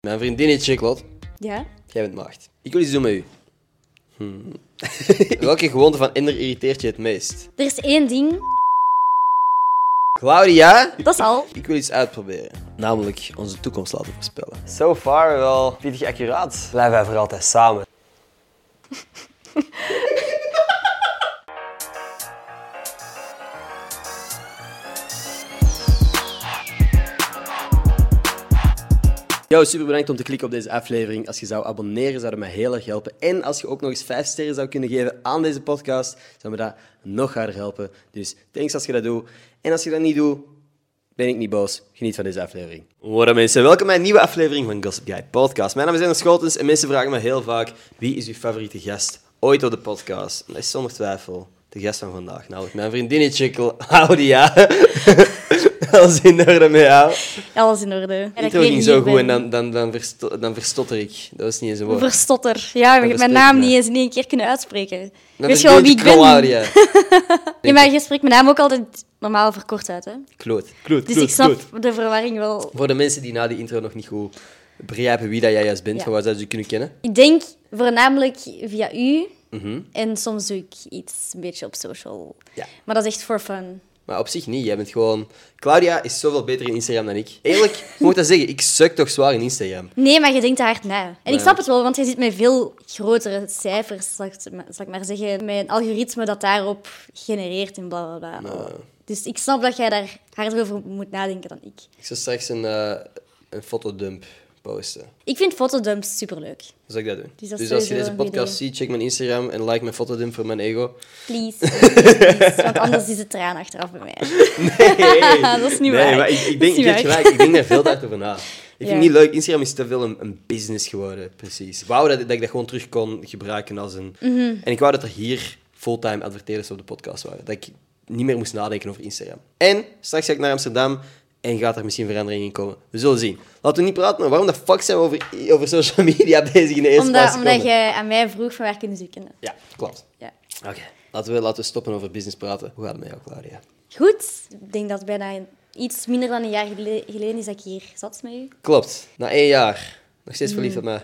Mijn vriendin heet. Ja? Jij bent maagd. Ik wil iets doen met u. Hmm. Welke gewoonte van Ender irriteert je het meest? Er is één ding, Claudia? dat is al. Ik wil iets uitproberen. Namelijk onze toekomst laten voorspellen. So far wel pittig accuraat. Blijven wij voor altijd samen. Yo, super bedankt om te klikken op deze aflevering. Als je zou abonneren, zou dat mij heel erg helpen. En als je ook nog eens 5 sterren zou kunnen geven aan deze podcast, zou me dat nog harder helpen. Dus thanks als je dat doet. En als je dat niet doet, ben ik niet boos. Geniet van deze aflevering. Hoi mensen, welkom bij een nieuwe aflevering van Gossip Guy Podcast. Mijn naam is Ender Scholtens en mensen vragen me heel vaak wie is uw favoriete gast ooit op de podcast. Dat is zonder twijfel de gast van vandaag, namelijk mijn vriendinnetje Claudia. Als in orde met jou. Alles in orde. Het intro ging zo goed en dan, dan, dan, versto- dan verstotter ik. Dat was niet eens een woord. Verstotter. Ja, ik heb bespreek mijn naam dat. niet eens in één keer kunnen uitspreken. Dat Weet is je wel wie ik ben? Claudia. Ja, maar je spreekt mijn naam ook altijd normaal verkort uit, hè? Kloot, kloot, Dus kloot, ik snap kloot. de verwarring wel. Voor de mensen die na die intro nog niet goed begrijpen wie dat jij juist bent, Ja. van waar zouden ze je kunnen kennen? Ik denk voornamelijk via u Mhm. en soms doe ik iets een beetje op social. Ja. Maar dat is echt for fun. Maar op zich niet. Jij bent gewoon... Claudia is zoveel beter in Instagram dan ik. Eerlijk, je moet dat zeggen. Ik suk toch zwaar in Instagram. Nee, maar je denkt daar hard na. En ik snap het wel, want je zit met veel grotere cijfers, zal ik, zal ik maar zeggen. Met een algoritme dat daarop genereert en bla bla bla. Dus ik snap dat jij daar harder over moet nadenken dan ik. Ik zal straks een, eh, een fotodump posten. Ik vind fotodumps superleuk. Zou ik dat doen? Dus Dus, dat als je deze podcast ziet, check mijn Instagram en like mijn fotodump voor mijn ego. Please. Please. Want anders is het traan achteraf bij mij. Nee, Dat is niet nee, waar. maar ik, ik Dat denk, niet je hebt waar. gelijk, ik denk daar veel tijd over na. Ik vind het niet leuk. Instagram is te veel een, een business geworden, precies. Ik wou dat, dat ik dat gewoon terug kon gebruiken als een... Mhm. En ik wou dat er hier fulltime adverteerders op de podcast waren. Dat ik niet meer moest nadenken over Instagram. En straks ga ik naar Amsterdam en gaat er misschien verandering in komen. We zullen zien. Laten we niet praten, maar waarom de fuck zijn we over, over social media bezig in de eerste Omdat, plaats omdat jij aan mij vroeg van waar kunnen ze je kennen. Ja, klopt. Ja. Oké, laten, we, laten we stoppen over business praten. Hoe gaat het met jou, Claudia? Goed. Ik denk dat het bijna iets minder dan een jaar gele- geleden is dat ik hier zat met u. Klopt, na één jaar. Nog steeds Mm. verliefd op mij.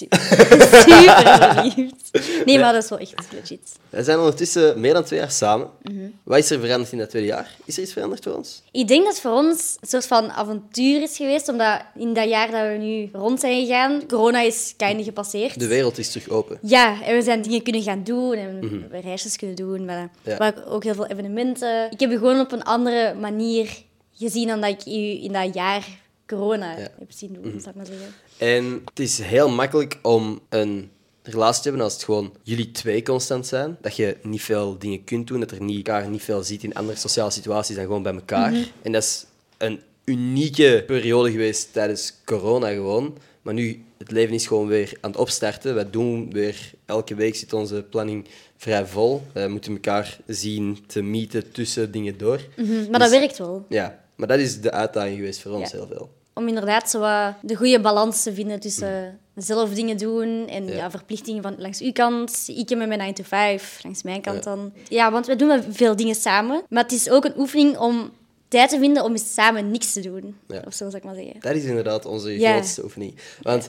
Super, super verliefd. Nee, maar dat is wel echt legit. We zijn ondertussen meer dan twee jaar samen. Mhm. Wat is er veranderd in dat tweede jaar? Is er iets veranderd voor ons? Ik denk dat het voor ons een soort van avontuur is geweest, omdat in dat jaar dat we nu rond zijn gegaan, corona is kind gepasseerd. De wereld is terug open. Ja, en we zijn dingen kunnen gaan doen en we hebben reisjes kunnen doen, maar. Ja. maar ook heel veel evenementen. Ik heb je gewoon op een andere manier gezien dan dat ik je in dat jaar corona heb zien doen, Mhm. zal ik maar zeggen. En het is heel makkelijk om een relatie te hebben als het gewoon jullie twee constant zijn. Dat je niet veel dingen kunt doen, dat er niet, elkaar niet veel ziet in andere sociale situaties dan gewoon bij elkaar. En dat is een unieke periode geweest tijdens corona gewoon. Maar nu, het leven is gewoon weer aan het opstarten. Wij doen weer, elke week zit onze planning vrij vol. We moeten elkaar zien te meeten tussen dingen door. Mhm, Maar dat werkt wel. Ja, maar dat is de uitdaging geweest voor ons Ja. heel veel. Om inderdaad zo wat de goede balans te vinden tussen zelf dingen doen en Ja. ja. verplichtingen van langs uw kant. Ik heb met mijn 9 to 5, langs mijn kant Ja. dan. Ja, want we doen veel dingen samen. Maar het is ook een oefening om tijd te vinden om eens samen niks te doen. Ja. Of zo zou ik maar zeggen. Dat is inderdaad onze grootste oefening. Want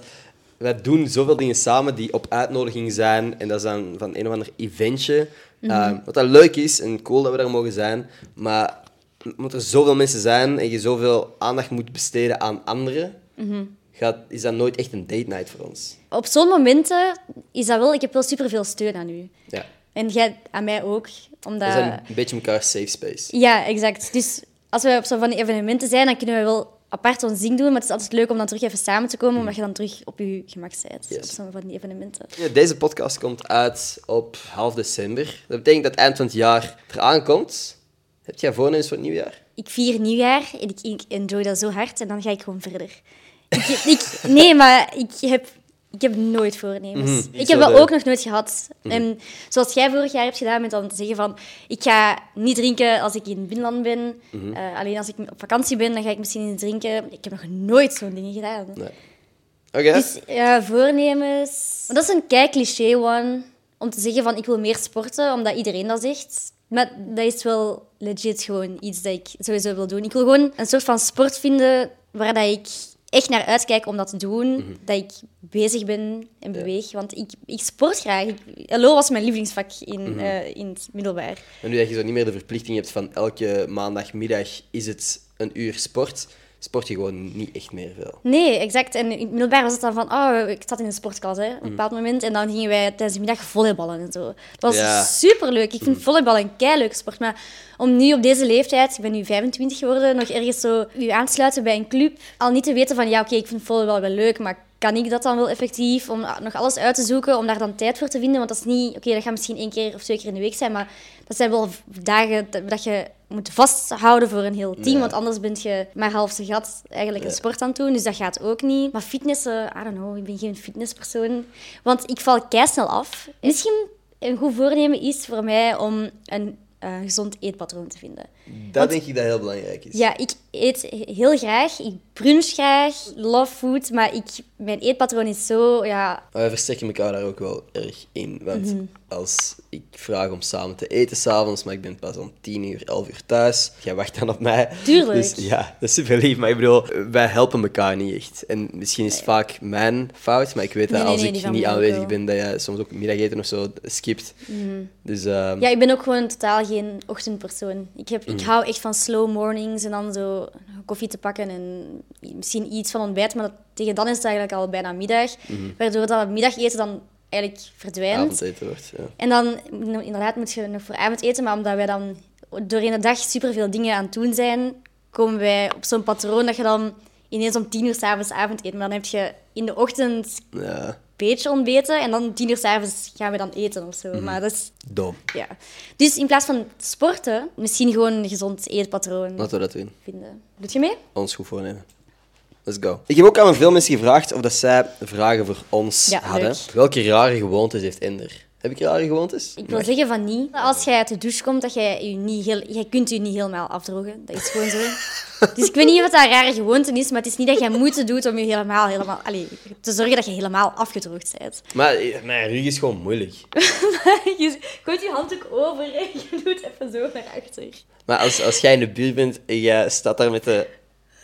wij doen zoveel dingen samen die op uitnodiging zijn. En dat is dan van een of ander eventje. Mhm. Uh, wat dat leuk is en cool dat we daar mogen zijn. Maar omdat er zoveel mensen zijn en je zoveel aandacht moet besteden aan anderen, Mhm. gaat, is dat nooit echt een date night voor ons. Op zo'n momenten is dat wel... Ik heb wel superveel steun aan u. Ja. En jij aan mij ook. Omdat... We zijn een beetje elkaar safe space. Ja, exact. Dus als we op zo'n van die evenementen zijn, dan kunnen we wel apart ons ding doen. Maar het is altijd leuk om dan terug even samen te komen, omdat je dan terug op je gemak bent. Yes. Op zo'n van die evenementen. Ja, Deze podcast komt uit op half december. Dat betekent dat het eind van het jaar eraan komt. Heb jij voornemens voor het nieuwjaar? Ik vier nieuwjaar en ik, ik enjoy dat zo hard en dan ga ik gewoon verder. Ik, ik, nee, maar ik heb, ik heb nooit voornemens. Mhm, ik heb dat eh, ook nog nooit gehad. En zoals jij vorig jaar hebt gedaan met dan te zeggen van... Ik ga niet drinken als ik in het binnenland ben. Mhm. Eh, alleen als ik op vakantie ben, dan ga ik misschien niet drinken. Ik heb nog nooit zo'n dingen gedaan. Nee. Oké. Dus ja, voornemens. Maar dat is een kei cliché one om te zeggen van ik wil meer sporten, omdat iedereen dat zegt. Maar dat is wel legit gewoon iets dat ik sowieso wil doen. Ik wil gewoon een soort van sport vinden waar dat ik echt naar uitkijk om dat te doen. Dat ik bezig ben en beweeg. Want ik, ik sport graag. Ik, LO was mijn lievelingsvak in, eh, in het middelbaar. En nu dat je zo niet meer de verplichting hebt van elke maandagmiddag is het een uur sport, sport je gewoon niet echt meer veel. Nee, exact. En in het middelbaar was het dan van, oh, ik zat in de sportklas hè, op een bepaald moment. En dan gingen wij tijdens de middag volleyballen en zo. Dat was Ja. superleuk. Ik vind volleybal een keileuke sport. Maar om nu op deze leeftijd, ik ben nu 25 geworden, nog ergens zo u aansluiten bij een club. Al niet te weten van, ja oké, ik vind volleybal wel leuk, maar kan ik dat dan wel effectief? Om nog alles uit te zoeken, om daar dan tijd voor te vinden. Want dat is niet, oké, dat gaat misschien één keer of twee keer in de week zijn, maar dat zijn wel dagen dat je moet vasthouden voor een heel team. Ja. Want anders ben je maar half zijn gat eigenlijk een sport aan het doen. Dus dat gaat ook niet. Maar fitnessen, I don't know, ik ben geen fitnesspersoon. Want ik val snel af. Misschien een goed voornemen is voor mij om een eh, gezond eetpatroon te vinden. Dat denk ik dat heel belangrijk is. Ja, ik eet heel graag. Ik brunch graag. Love food. Maar ik, mijn eetpatroon is zo... Ja, wij versterken elkaar daar ook wel erg in. Want Mhm. als ik vraag om samen te eten s'avonds, maar ik ben pas om 10 uur, 11 uur thuis, jij wacht dan op mij. Tuurlijk. Dus ja, dat is super lief. Maar ik bedoel, wij helpen elkaar niet echt. En misschien is het vaak mijn fout, maar ik weet dat Nee, als nee, ik niet aanwezig wel. ben, dat jij soms ook middageten of zo skipt. Dus ehm, ja, ik ben ook gewoon totaal geen ochtendpersoon. Ik, heb, ik hou echt van slow mornings en dan zo koffie te pakken en misschien iets van ontbijt. Maar dat, tegen dan is het eigenlijk al bijna middag. Waardoor dat middageten dan eigenlijk verdwijnt. avondeten wordt. Ja. En dan, inderdaad, moet je nog voor avondeten. Maar omdat wij dan doorheen de dag superveel dingen aan het doen zijn, komen wij op zo'n patroon dat je dan ineens om tien uur s'avonds avond eet. Maar dan heb je in de ochtend ja, beetje ontbeten en dan tien uur s'avonds gaan we dan eten of zo. Maar dat is... dom. Ja. Dus in plaats van sporten, misschien gewoon een gezond eetpatroon Laten we dat doen. vinden. Doet je mee? Ons goed voornemen. Let's go. Ik heb ook aan veel mensen gevraagd of dat zij vragen voor ons Ja, hadden. leuk. Welke rare gewoontes heeft Ender? Heb ik rare gewoontes? Ik wil zeggen van niet. Als jij uit de douche komt, dat jij je niet heel... Jij kunt je niet helemaal afdrogen. Dat is gewoon zo. Dus ik weet niet of dat een rare gewoonte is, maar het is niet dat jij moeite doet om je helemaal, helemaal... Allee, te zorgen dat je helemaal afgedroogd bent. Maar mijn rug is gewoon moeilijk. Je gooit je handdoek over en je doet even zo naar achter. Maar als, als jij in de buurt bent en jij staat daar met de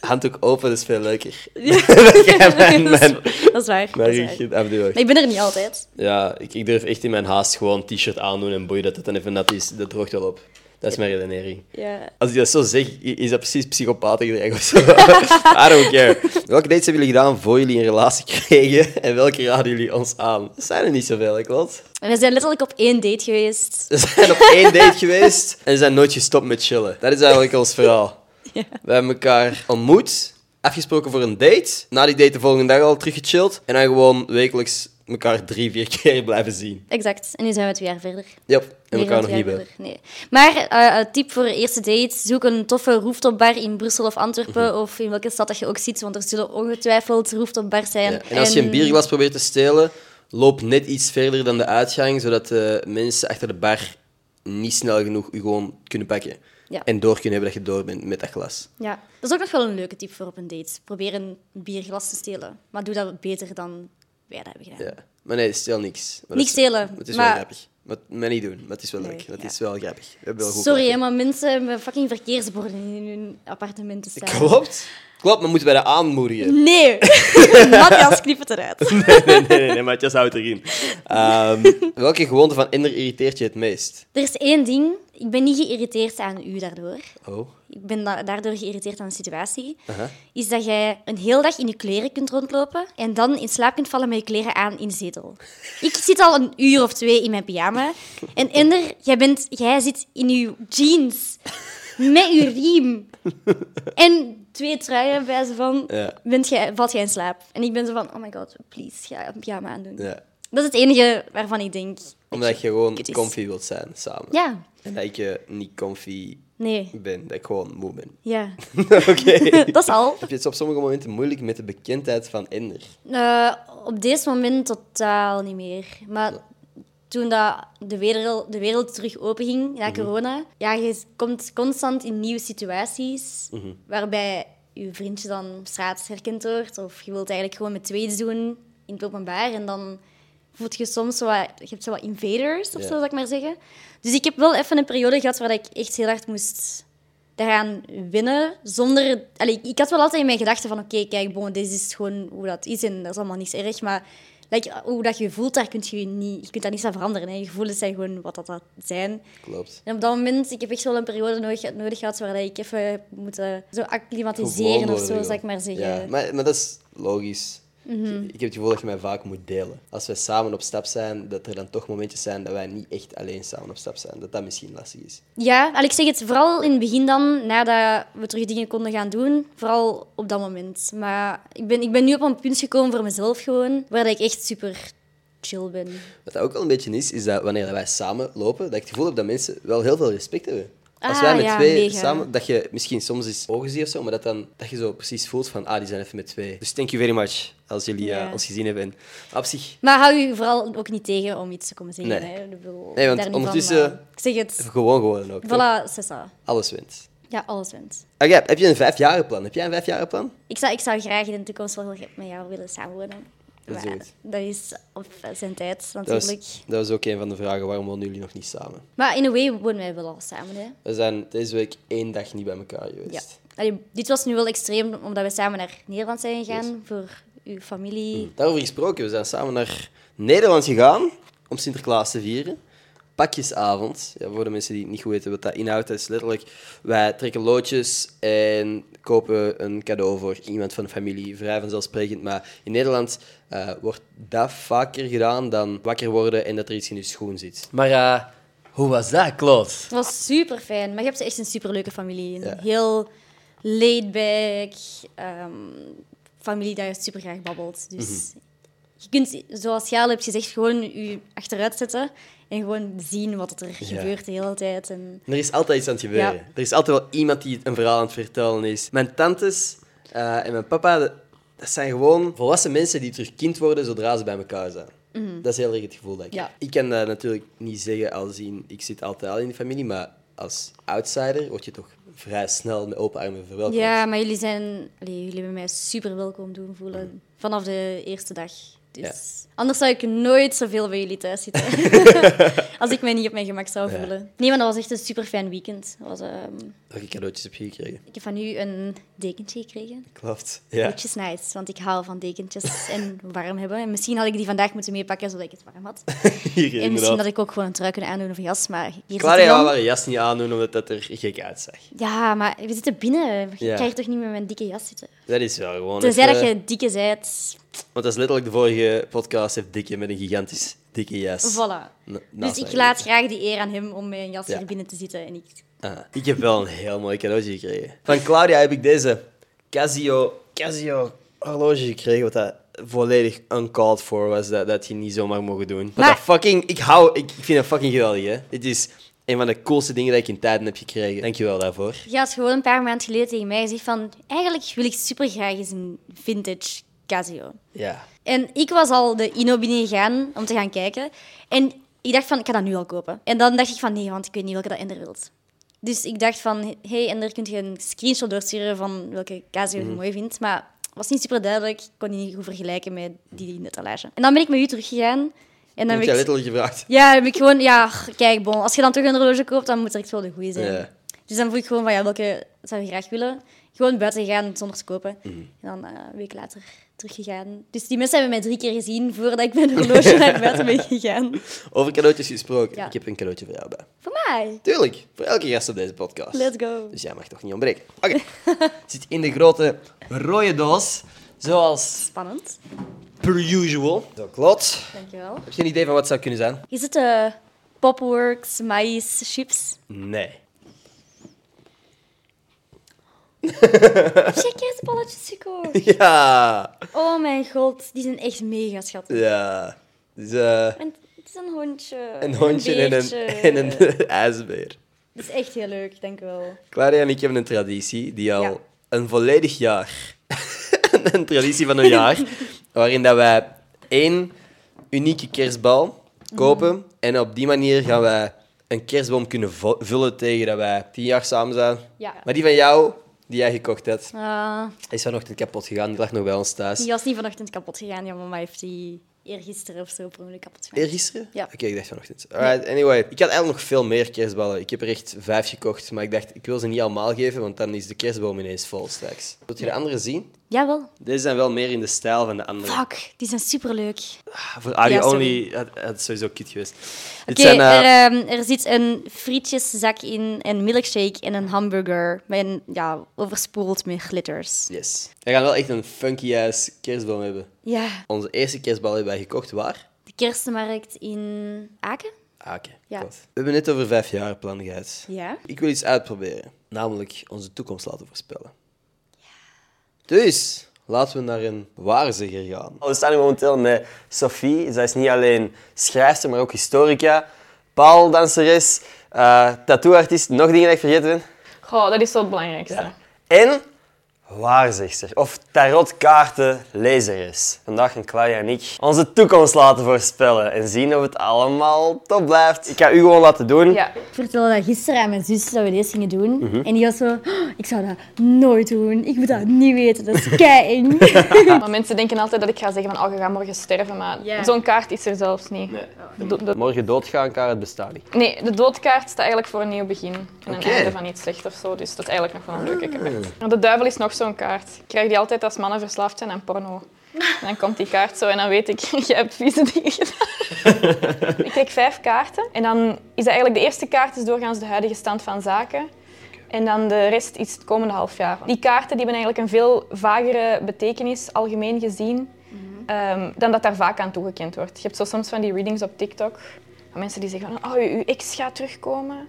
handdoek open, dat is veel leuker. dat, mijn- is, mijn- dat is waar. Mijn dat is rug waar. afdroogt. Maar ik ben er niet altijd. Ja, ik, ik durf echt in mijn haast gewoon een t-shirt aandoen en boeien dat het dan even nat is. Dat droogt wel op. Dat is mijn redenering. Ja. Als ik dat zo zeg, is dat precies psychopaatgedrag of zo. I don't care. Welke dates hebben jullie gedaan voor jullie een relatie kregen? En welke raden jullie ons aan? Dat zijn er niet zoveel. En we zijn letterlijk op één date geweest. We zijn op één date geweest en zijn nooit gestopt met chillen. Dat is eigenlijk ons verhaal. We hebben elkaar ontmoet, afgesproken voor een date. Na die date de volgende dag al teruggechilled. En dan gewoon wekelijks elkaar drie, vier keer blijven zien. Exact. En nu zijn we twee jaar verder. Yep. En elkaar nog niet ja, verder. Nee. Maar eh, een tip voor een eerste date: zoek een toffe rooftopbar in Brussel of Antwerpen. Mhm. Of in welke stad dat je ook zit, want er zullen ongetwijfeld rooftopbars zijn. Ja. En als je een bierglas probeert te stelen, loop net iets verder dan de uitgang, zodat de mensen achter de bar niet snel genoeg je gewoon kunnen pakken. Ja. En door kunnen hebben dat je door bent met dat glas. Ja, dat is ook nog wel een leuke tip voor op een date. Probeer een bierglas te stelen. Maar doe dat beter dan wij dat hebben gedaan. Ja. Maar nee, stel niks. Maar Niks dat stelen, Het is maar- wel grappig. Maar, maar niet doen. Maar het is wel leuk. Het ja. is wel grappig. We hebben wel goed Sorry, hè, maar mensen hebben fucking verkeersborden in hun appartementen staan. Klopt. Klopt, maar moeten wij dat aanmoedigen? Nee! Matthias, knip het eruit. nee, nee, nee, nee, Matthias houdt erin. Ehm, welke gewoonte van Ender irriteert je het meest? Er is één ding. Ik ben niet geïrriteerd aan u daardoor. Oh. Ik ben da- daardoor geïrriteerd aan de situatie. Is dat jij een hele dag in je kleren kunt rondlopen en dan in slaap kunt vallen met je kleren aan in de zetel. Ik zit al een uur of twee in mijn pyjama. En Ender, jij, bent, jij zit in je jeans met je riem. En twee truien bij ze van, Ja. bent jij, valt jij in slaap. En ik ben zo van, oh my god, please, ga een pyjama aandoen. Ja. Dat is het enige waarvan ik denk... Omdat je gewoon comfy wilt zijn samen. Ja, En dat ik eh, niet comfy nee, ben. Dat ik gewoon moe ben. ja. Oké. dat is al. Heb je het op sommige momenten moeilijk met de bekendheid van Ender? Eh, op deze moment totaal niet meer. Maar toen dat de, wereld, de wereld terug openging na corona, ja, je komt constant in nieuwe situaties waarbij je vriendje dan op straat herkend wordt of je wilt eigenlijk gewoon met tweets doen in het openbaar en dan voelt je soms zo wat, je hebt zo wat invaders of zo, zal ik maar zeggen. Dus ik heb wel even een periode gehad waar ik echt heel hard moest daaraan winnen zonder... Allee, ik had wel altijd in mijn gedachten van, oké, kijk, bon, dit is gewoon hoe dat is en dat is allemaal niet erg, maar like, hoe dat je voelt, daar kun je niet, je kunt daar niets aan veranderen. Hè. Je gevoelens zijn gewoon wat dat, dat zijn. Klopt. En op dat moment, ik heb echt wel een periode nodig, nodig gehad waar ik even heb moeten zo acclimatiseren of zo, ik maar zeggen. Ja, maar, maar dat is logisch. Mhm. Ik heb het gevoel dat je mij vaak moet delen. Als wij samen op stap zijn, dat er dan toch momentjes zijn dat wij niet echt alleen samen op stap zijn. Dat dat misschien lastig is. Ja, al ik zeg het vooral in het begin dan, nadat we terug dingen konden gaan doen. Vooral op dat moment. Maar ik ben, ik ben nu op een punt gekomen voor mezelf gewoon, waar ik echt super chill ben. Wat dat ook wel een beetje is, is dat wanneer wij samen lopen, dat ik het gevoel heb dat mensen wel heel veel respect hebben. Als Ah, wij met ja, twee mega. samen, dat je misschien soms eens ogen ziet of zo, maar dat, dan, dat je zo precies voelt van, ah, die zijn even met twee. Dus thank you very much als jullie Ja. eh, ons gezien hebben. En op zich, Maar hou je vooral ook niet tegen om iets te komen zeggen. Nee. Hè? Ik bedoel, Nee, want van, ondertussen- maar ik zeg het. gewoon gewoon ook. Voilà, c'est ça. Alles wint. Ja, alles wint. Oké, heb je een vijfjarenplan? Heb jij een vijfjarenplan? Ik zou, ik zou graag in de toekomst wel met jou willen samenwonen. Dat is Maar goed. dat is op zijn tijd Dat natuurlijk. was, dat was ook een van de vragen, waarom wonen jullie nog niet samen? Maar in a way wonen wij wel al samen. Hè? We zijn deze week één dag niet bij elkaar geweest. Ja. Allee, dit was nu wel extreem, omdat we samen naar Nederland zijn gegaan voor uw familie. Daarover gesproken, we zijn samen naar Nederland gegaan om Sinterklaas te vieren. Pakjesavond. Ja, voor de mensen die niet goed weten wat dat inhoudt, dat is letterlijk... Wij trekken loodjes en kopen een cadeau voor iemand van de familie. Vrij vanzelfsprekend. Maar in Nederland eh, wordt dat vaker gedaan dan wakker worden en dat er iets in je schoen zit. Maar eh, hoe was dat, Claude? Het was super fijn, maar je hebt echt een superleuke familie. Een Ja. heel laid back ehm, familie je super graag babbelt. Dus Mhm. je kunt, zoals jij al hebt gezegd, gewoon je achteruit zetten en gewoon zien wat er Ja. gebeurt de hele tijd. En Er is altijd iets aan het gebeuren. Ja. Er is altijd wel iemand die een verhaal aan het vertellen is. Mijn tantes eh, en mijn papa, dat, zijn gewoon volwassen mensen die terug kind worden zodra ze bij elkaar zijn. Dat is heel erg het gevoel dat ik Ja. Ik kan dat natuurlijk niet zeggen als in, ik zit altijd al in de familie, maar als outsider word je toch vrij snel met open armen verwelkomd. Ja, maar jullie zijn... Allee, jullie hebben mij super welkom doen voelen. Vanaf de eerste dag. Dus Ja. Anders zou ik nooit zoveel bij jullie thuis zitten. Als ik mij niet op mijn gemak zou Ja. voelen. Nee, maar dat was echt een super fijn weekend. Dat was, ehm, Welke cadeautjes heb je gekregen? ik heb van u een dekentje gekregen. Klopt. Ja. Which is nice, want ik hou van dekentjes en warm hebben. En misschien had ik die vandaag moeten meepakken, zodat ik het warm had. Hier, En misschien had ik ook gewoon een trui kunnen aandoen of een jas, maar hier hij wou dan. haar jas niet aandoen omdat dat er gek uitzag. Ja, maar we zitten binnen. Je Ja. toch niet met mijn dikke jas zitten? Dat is wel gewoon... Tenzij even- dat je dikke zijt. Want dat is letterlijk de vorige podcast, heeft Dikke met een gigantisch dikke jas. Voilà. Na- Dus ik mij laat graag die eer aan hem om met een jas Ja. hier binnen te zitten. En ik... Ah, ik heb wel een heel mooi cadeautje gekregen. Van Claudia heb ik deze Casio, Casio horloge gekregen, wat dat volledig uncalled for was, dat, dat je niet zomaar mogen doen. Maar Maar- dat fucking, ik hou, ik, ik vind dat fucking geweldig, hè. Dit is een van de coolste dingen dat ik in tijden heb gekregen. Dankjewel daarvoor. Je had gewoon een paar maanden geleden tegen mij gezegd van... Eigenlijk wil ik super graag eens een vintage Casio. Ja. En ik was al de Ino binnengegaan om te gaan kijken. En ik dacht van, ik ga dat nu al kopen. En dan dacht ik van, nee, want ik weet niet welke dat Ender wilt. Dus ik dacht van, hey Ender, kun je een screenshot doorsturen van welke Casio je mooi vindt. Maar het was niet super duidelijk. Ik kon die niet goed vergelijken met die in de etalage. En dan ben ik met u teruggegaan. En dan heb ik... letterlijk gevraagd. Ja, heb ik gewoon... Ja, kijk, bon, als je dan toch een horloge koopt, dan moet er echt wel de goede zijn. Ja. Dus dan vroeg ik gewoon van, ja, welke zou je graag willen? Gewoon buiten gegaan zonder te kopen. Mhm. En dan eh, een week later teruggegaan. Dus die mensen hebben mij drie keer gezien voordat ik een horloge naar buiten ben gegaan. Over cadeautjes gesproken. Ja. Ik heb een cadeautje voor jou bij. Voor mij. Tuurlijk, voor elke gast op deze podcast. Let's go. Dus jij mag toch niet ontbreken. Oké. Zit in de grote rode doos, zoals Spannend. per usual. Zo, Klot. Dankjewel. Heb je een idee van wat het zou kunnen zijn? Is het de Popworks maïs chips? Nee. Check balletjes gekocht. Ja. Oh mijn god, die zijn echt mega schattig. Ja. Dus, eh, En het is een hondje. een hondje en een, en een ijsbeer. Dat is echt heel leuk, dank u wel. Claudia en ik hebben een traditie die al Ja. een volledig jaar... een traditie van een jaar, waarin dat wij één unieke kerstbal kopen. Mhm. En op die manier gaan wij een kerstboom kunnen vullen tegen dat wij tien jaar samen zijn. Ja. Maar die van jou, die jij gekocht hebt, Ah, is vanochtend kapot gegaan. Die lag nog bij ons thuis. die was niet vanochtend kapot gegaan. Ja, mama heeft die eergisteren of zo per ongeluk kapot gemaakt. Eergisteren? Ja. Oké, ik dacht vanochtend. Alright, anyway. Ik had eigenlijk nog veel meer kerstballen. Ik heb er echt vijf gekocht, maar ik dacht, ik wil ze niet allemaal geven, want dan is de kerstboom ineens vol straks. Wilt je de andere zien? Jawel. Deze zijn wel meer in de stijl van de andere. Fuck, die zijn superleuk. Voor audio Ja, sorry. only had, het sowieso kut geweest. Oké, eh, er, ehm, er zit een frietjeszak in, een milkshake en een hamburger. Met een, ja, overspoeld met glitters. Yes. We gaan wel echt een funky-ass kerstboom hebben. Ja, Onze eerste kerstbal hebben wij gekocht waar? de kerstmarkt in Aken? Ah, oké. Ja. Klopt. We hebben net over vijf jaar plan gehad. Ja. Ik wil iets uitproberen, namelijk onze toekomst laten voorspellen. Dus, laten we naar een waarzegger gaan. We staan hier momenteel met Sophie. Zij is niet alleen schrijfster, maar ook historica, paaldanseres, uh, tattooartiest, nog dingen dat ik vergeten ben. Goh, dat is zo het belangrijkste. En waarzegster, of tarotkaartenlezeres. Vandaag gaan Claudia en ik onze toekomst laten voorspellen en zien of het allemaal top blijft. Ik ga u gewoon laten doen. Ja. Ik vertelde dat gisteren aan mijn zus dat we deze gingen doen. Mhm. En die was zo, "Oh, ik zou dat nooit doen. Ik moet dat niet weten. Dat is kei Maar mensen denken altijd dat ik ga zeggen van oh, je gaat morgen sterven, maar zo'n kaart is er zelfs niet. De, de- Morgen doodgaan kan het bestaan niet. nee, de doodkaart staat eigenlijk voor een nieuw begin en een einde van iets slecht of zo, dus dat is eigenlijk nog wel een leuke kaart. Maar De duivel is nog zo'n kaart. Ik krijg die altijd als mannen verslaafd zijn aan porno. En dan komt die kaart zo en dan weet ik, je hebt vieze dingen gedaan. ik krijg vijf kaarten en dan is dat eigenlijk de eerste kaart is doorgaans de huidige stand van zaken. En dan de rest is het komende half jaar. Die kaarten die hebben eigenlijk een veel vagere betekenis, algemeen gezien, ehm, dan dat daar vaak aan toegekend wordt. Je hebt zo soms van die readings op TikTok, van mensen die zeggen oh, uw ex gaat terugkomen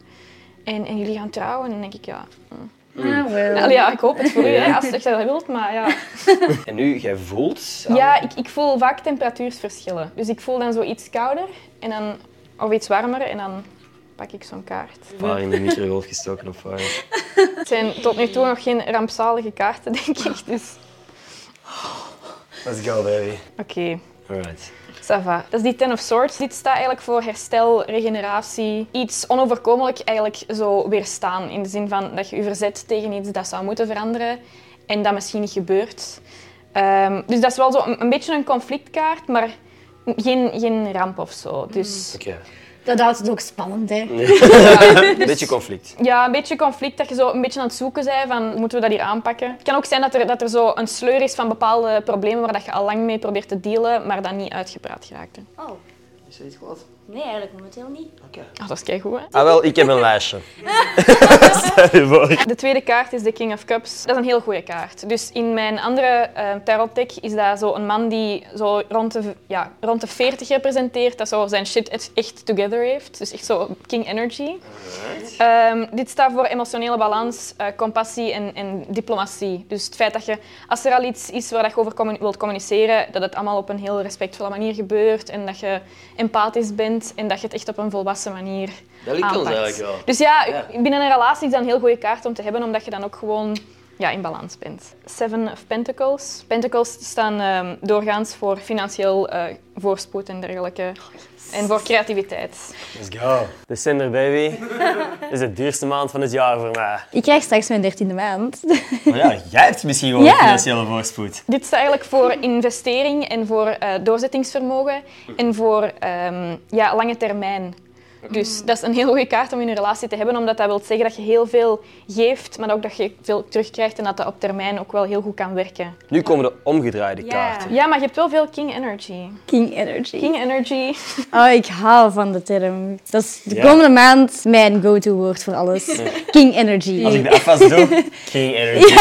en, en jullie gaan trouwen. En dan denk ik, ja... mm. Ah, wel. Allee, ja, ik hoop het voor u, hè, als je dat wilt, maar ja... En nu, jij voelt... Ja, ik, ik voel vaak temperatuursverschillen. Dus ik voel dan zo iets kouder en dan, of iets warmer en dan pak ik zo'n kaart. Waar in de microgolf gestoken of waar? Het zijn tot nu toe nog geen rampzalige kaarten, denk ik. Dus Let's go, baby. oké, Alright. Dat is die Ten of Swords. Dit staat eigenlijk voor herstel, regeneratie. Iets onoverkomelijk eigenlijk zo weerstaan. In de zin van dat je je verzet tegen iets dat zou moeten veranderen en dat misschien niet gebeurt. Ehm, dus dat is wel zo een, beetje een conflictkaart, maar geen, geen ramp of zo. Dus. Dat houdt het ook spannend, hè. Beetje conflict. Ja, een beetje conflict, dat je zo een beetje aan het zoeken bent van moeten we dat hier aanpakken. Het kan ook zijn dat er, dat er zo een sleur is van bepaalde problemen waar dat je al lang mee probeert te dealen, maar dat niet uitgepraat geraakt. Oh, Is er iets wat? Nee, eigenlijk momenteel niet. Oké. Oh, dat is keigoed, hè? Ah, wel, ik heb een lijstje. De tweede kaart is de King of Cups. Dat is een heel goede kaart. Dus in mijn andere eh tarot deck is dat zo een man die zo rond de, ja, rond de 40 representeert, dat zo zijn shit echt- together heeft. Dus echt zo King Energy. Ehm, dit staat voor emotionele balans, eh, compassie en, en diplomatie. Dus het feit dat je, als er al iets is waar dat je over wilt communiceren, dat het allemaal op een heel respectvolle manier gebeurt en dat je empathisch bent en dat je het echt op een volwassen manier Dat ligt ons eigenlijk wel. Dus ja, Ja. binnen een relatie is dat een heel goede kaart om te hebben, omdat je dan ook gewoon ja, in balans bent. Seven of Pentacles. Pentacles staan ehm, doorgaans voor financieel eh, voorspoed en dergelijke. En voor creativiteit. Let's go. December, baby. Dit is de duurste maand van het jaar voor mij. Ik krijg straks mijn dertiende maand. Maar ja, jij hebt misschien wel Ja. financiële voorspoed. Dit staat eigenlijk voor investering en voor eh, doorzettingsvermogen en voor ehm, ja, lange termijn. Dus dat is een heel goede kaart om in een relatie te hebben, omdat dat wil zeggen dat je heel veel geeft, maar ook dat je veel terugkrijgt en dat dat op termijn ook wel heel goed kan werken. Nu komen de omgedraaide Ja. kaarten. Ja, maar je hebt wel veel King Energy. King Energy. King Energy. Oh, ik hou van de term. Dat is de Ja. komende maand mijn go-to-woord voor alles. King Energy. Als ik de afwas doe, geen energie.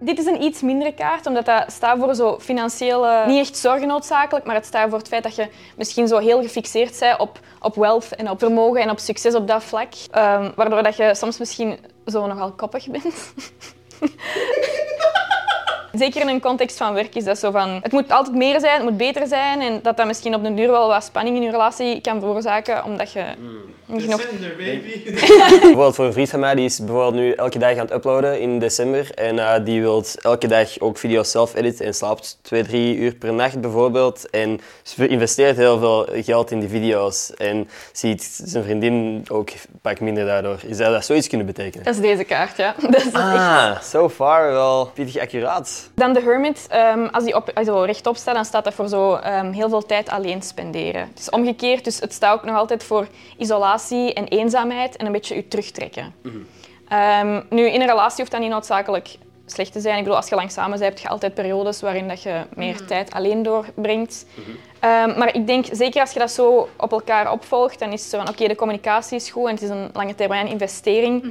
Dit is een iets mindere kaart, omdat dat staat voor zo financiële... Niet echt zorgen noodzakelijk, maar het staat voor het feit dat je misschien zo heel gefixeerd bent op, op en op vermogen en op succes op dat vlak. Ehm, waardoor dat je soms misschien zo nogal koppig bent. Zeker in een context van werk is dat zo van... Het moet altijd meer zijn, het moet beter zijn. En dat dat misschien op den duur wel wat spanning in je relatie kan veroorzaken, omdat je niet nog... Bijvoorbeeld voor een vriend van mij, die is bijvoorbeeld nu elke dag aan het uploaden in december. En eh, die wil elke dag ook video's zelf editen en slaapt twee, drie uur per nacht bijvoorbeeld. En ze investeert heel veel geld in die video's. En ziet zijn vriendin ook pak minder daardoor. Is dat, dat zoiets kunnen betekenen? Dat is deze kaart, ja. Dat is Ah, so far wel pittig accuraat. Dan de Hermit, ehm, als die op, also rechtop staat, dan staat dat voor zo ehm, heel veel tijd alleen spenderen. Het is omgekeerd, dus het staat ook nog altijd voor isolatie en eenzaamheid en een beetje je terugtrekken. Ehm, nu, in een relatie hoeft dat niet noodzakelijk slecht te zijn. Ik bedoel, als je lang samen bent, heb je altijd periodes waarin dat je meer tijd alleen doorbrengt. Ehm, maar ik denk, zeker als je dat zo op elkaar opvolgt, dan is het zo van, oké, de communicatie is goed en het is een lange termijn investering.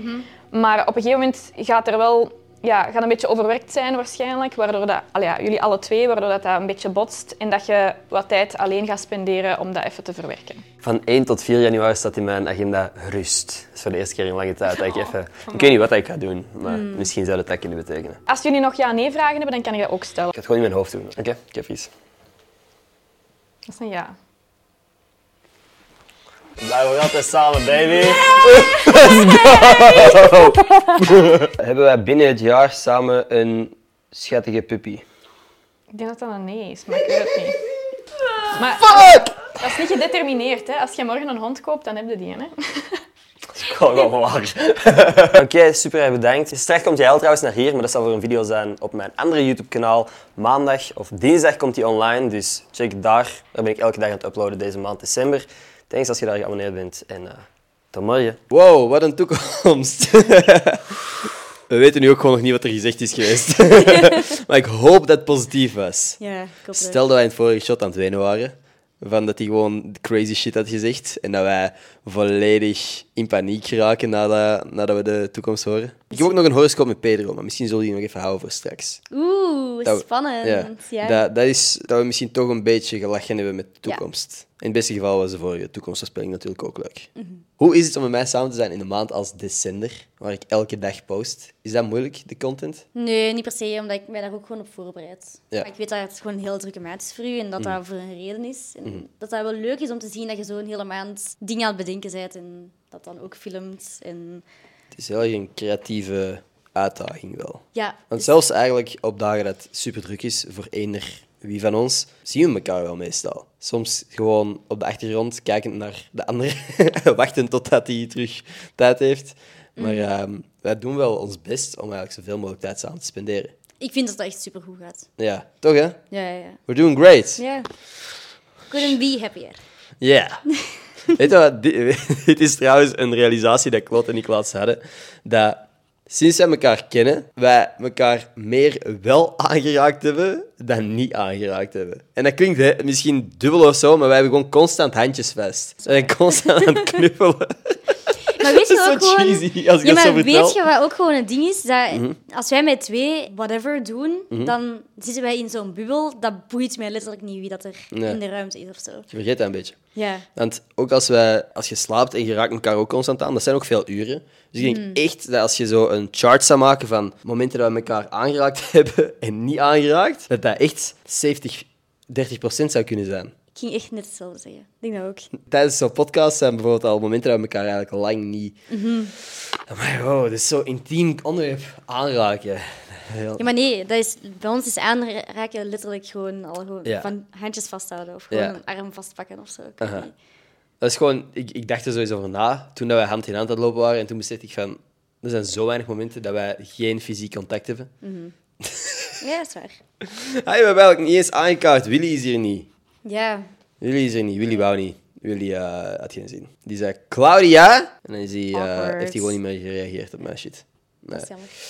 Maar op een gegeven moment gaat er wel ja, gaat een beetje overwerkt zijn waarschijnlijk, waardoor dat, allee, ja, jullie alle twee, waardoor dat, dat een beetje botst en dat je wat tijd alleen gaat spenderen om dat even te verwerken. Van 1 tot 4 januari staat in mijn agenda rust. Dat is voor de eerste keer in lange tijd dat ik even... Ik weet niet wat ik ga doen, maar misschien zou dat dat kunnen betekenen. Als jullie nog ja-nee-vragen hebben, dan kan je dat ook stellen. Ik ga het gewoon in mijn hoofd doen. Oké, ik heb iets. Dat is een ja. Blijven we altijd samen, baby. Let's go! Hebben wij binnen het jaar samen een schattige puppy? Ik denk dat dat een nee is, maar ik weet het niet. Maar dat is niet gedetermineerd. Hè. Als je morgen een hond koopt, dan heb je die. Hè. Gewoon wel waar. Oké, super erg bedankt. Straks komt jij al trouwens naar hier, maar dat zal voor een video zijn op mijn andere YouTube-kanaal. Maandag of dinsdag komt die online, dus check daar. Daar ben ik elke dag aan het uploaden deze maand december. Thanks als je daar geabonneerd bent en uh, tot morgen. Wow, wat een toekomst. We weten nu ook gewoon nog niet wat er gezegd is geweest. maar ik hoop dat het positief was. Ja, ik hoop Stel dat wij in het vorige shot aan het wenen waren. Van dat hij gewoon crazy shit had gezegd. En dat wij volledig in paniek geraken nadat, nadat we de toekomst horen. Ik heb ook nog een horoscoop met Pedro, maar misschien zullen we die nog even houden voor straks. Oeh, Dat we- spannend. Ja, Ja. Dat, dat is dat we misschien toch een beetje gelachen hebben met de Ja. toekomst. In het beste geval was de vorige toekomstvoorspelling natuurlijk ook leuk. Mhm. Hoe is het om met mij samen te zijn in een maand als december, waar ik elke dag post? Is dat moeilijk, de content? Nee, niet per se, omdat ik mij daar ook gewoon op voorbereid. Ja. Maar ik weet dat het gewoon een heel drukke maand is voor u en dat dat voor een reden is. En dat dat wel leuk is om te zien dat je zo een hele maand dingen aan het bedenken bent en dat dan ook filmt. En Het is heel erg een creatieve uitdaging wel. ja, Want dus- zelfs eigenlijk op dagen dat het super druk is voor eender wie van ons, zien we elkaar wel meestal. Soms gewoon op de achtergrond kijkend naar de ander, wachten totdat hij terug tijd heeft. Maar ehm, wij doen wel ons best om eigenlijk zoveel mogelijk tijd samen te spenderen. ik vind dat dat echt super goed gaat. Ja, toch hè? Ja, ja, ja. We're doing great. Ja. Couldn't be happier. Yeah. Weet je wat? Dit, is trouwens een realisatie dat Claude en ik laatst hadden. Dat sinds wij elkaar kennen, wij elkaar meer wel aangeraakt hebben dan niet aangeraakt hebben. En dat klinkt misschien dubbel of zo, maar wij hebben gewoon constant handjes vast. We zijn constant aan het knuffelen. Maar weet je Dat is ook zo gewoon... cheesy als ik ja, dat zo maar vertel. weet je wat ook gewoon een ding is? Dat Als wij met twee whatever doen, dan zitten wij in zo'n bubbel. Dat boeit mij letterlijk niet wie dat er Nee. in de ruimte is of zo. Je vergeet dat een beetje. Ja. Want ook als, wij, als je slaapt en je raakt elkaar ook constant aan, dat zijn ook veel uren. Dus ik denk echt dat als je zo een chart zou maken van momenten dat we elkaar aangeraakt hebben en niet aangeraakt, dat dat echt 70, 30 procent zou kunnen zijn. Ik ging echt net hetzelfde zeggen. Ik denk dat ook. Tijdens zo'n podcast zijn bijvoorbeeld al momenten dat we elkaar eigenlijk lang niet... Maar wow, dit is zo'n intiem onderwerp aanraken. Heel- Ja, maar nee, dat is, bij ons is aanraken letterlijk gewoon al gewoon Ja. van handjes vasthouden of gewoon Ja. een arm vastpakken of zo. Dat is gewoon, ik, ik dacht er sowieso over na toen dat wij hand in hand aan het lopen waren. En toen besefte ik van, er zijn zo weinig momenten dat wij geen fysiek contact hebben. Ja, dat is waar. We hebben eigenlijk niet eens aangekaart. Willy is hier niet. Ja. Willy is er niet. Willy wou niet. Willy eh, had geen zin. Die zei Claudia. En dan is hij, eh, heeft hij gewoon niet meer gereageerd op mijn shit. Nee,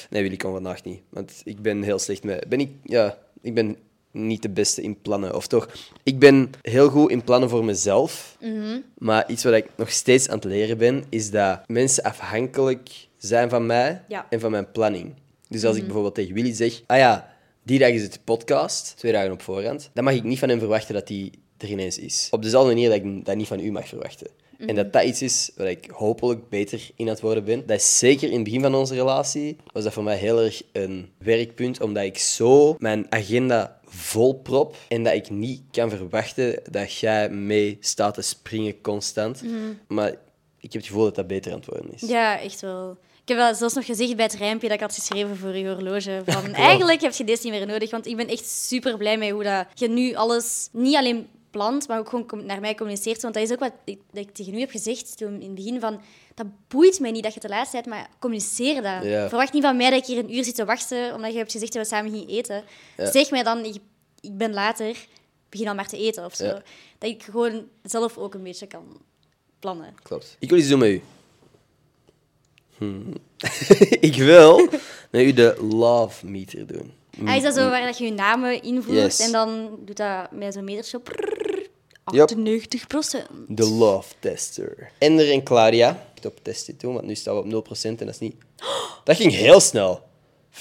nee Willy kon vandaag niet. Want ik ben heel slecht met... Ben ik, ja, ik ben niet de beste in plannen. Of toch, ik ben heel goed in plannen voor mezelf. Mhm. Maar iets wat ik nog steeds aan het leren ben, is dat mensen afhankelijk zijn van mij Ja. en van mijn planning. Dus als ik bijvoorbeeld tegen Willy zeg, ah ja, die dag is het podcast, twee dagen op voorhand, dan mag ik niet van hem verwachten dat die er ineens is. Op dezelfde manier dat ik dat niet van u mag verwachten. En dat dat iets is waar ik hopelijk beter in aan het worden ben. Dat is zeker in het begin van onze relatie, was dat voor mij heel erg een werkpunt, omdat ik zo mijn agenda volprop en dat ik niet kan verwachten dat jij mee staat te springen constant. Maar ik heb het gevoel dat dat beter aan het worden is. ja, echt wel. Ik heb wel zelfs nog gezegd bij het rijmpje dat ik had geschreven voor je horloge. Van, eigenlijk heb je deze niet meer nodig, want ik ben echt super blij met hoe dat je nu alles niet alleen plant, maar ook gewoon naar mij communiceert. Want dat is ook wat ik, dat ik tegen u heb gezegd toen in het begin van... Dat boeit mij niet dat je te laat bent, maar communiceer dat. Verwacht niet van mij dat ik hier een uur zit te wachten omdat je hebt gezegd dat we samen gingen eten. Zeg mij dan, ik, ik ben later, begin al maar te eten of zo. Ja. Dat ik gewoon zelf ook een beetje kan plannen. Klopt. Ik wil iets doen met u. Hmm. ik wil met u de love meter doen. Ah, is dat zo waar dat je je namen invoert Yes. en dan doet dat met zo'n op? Yup. 98 procent. De love tester. Ender en Claudia. Ik op test dit doen, want nu staan we op 0% en dat is niet... Dat ging heel snel. 84%.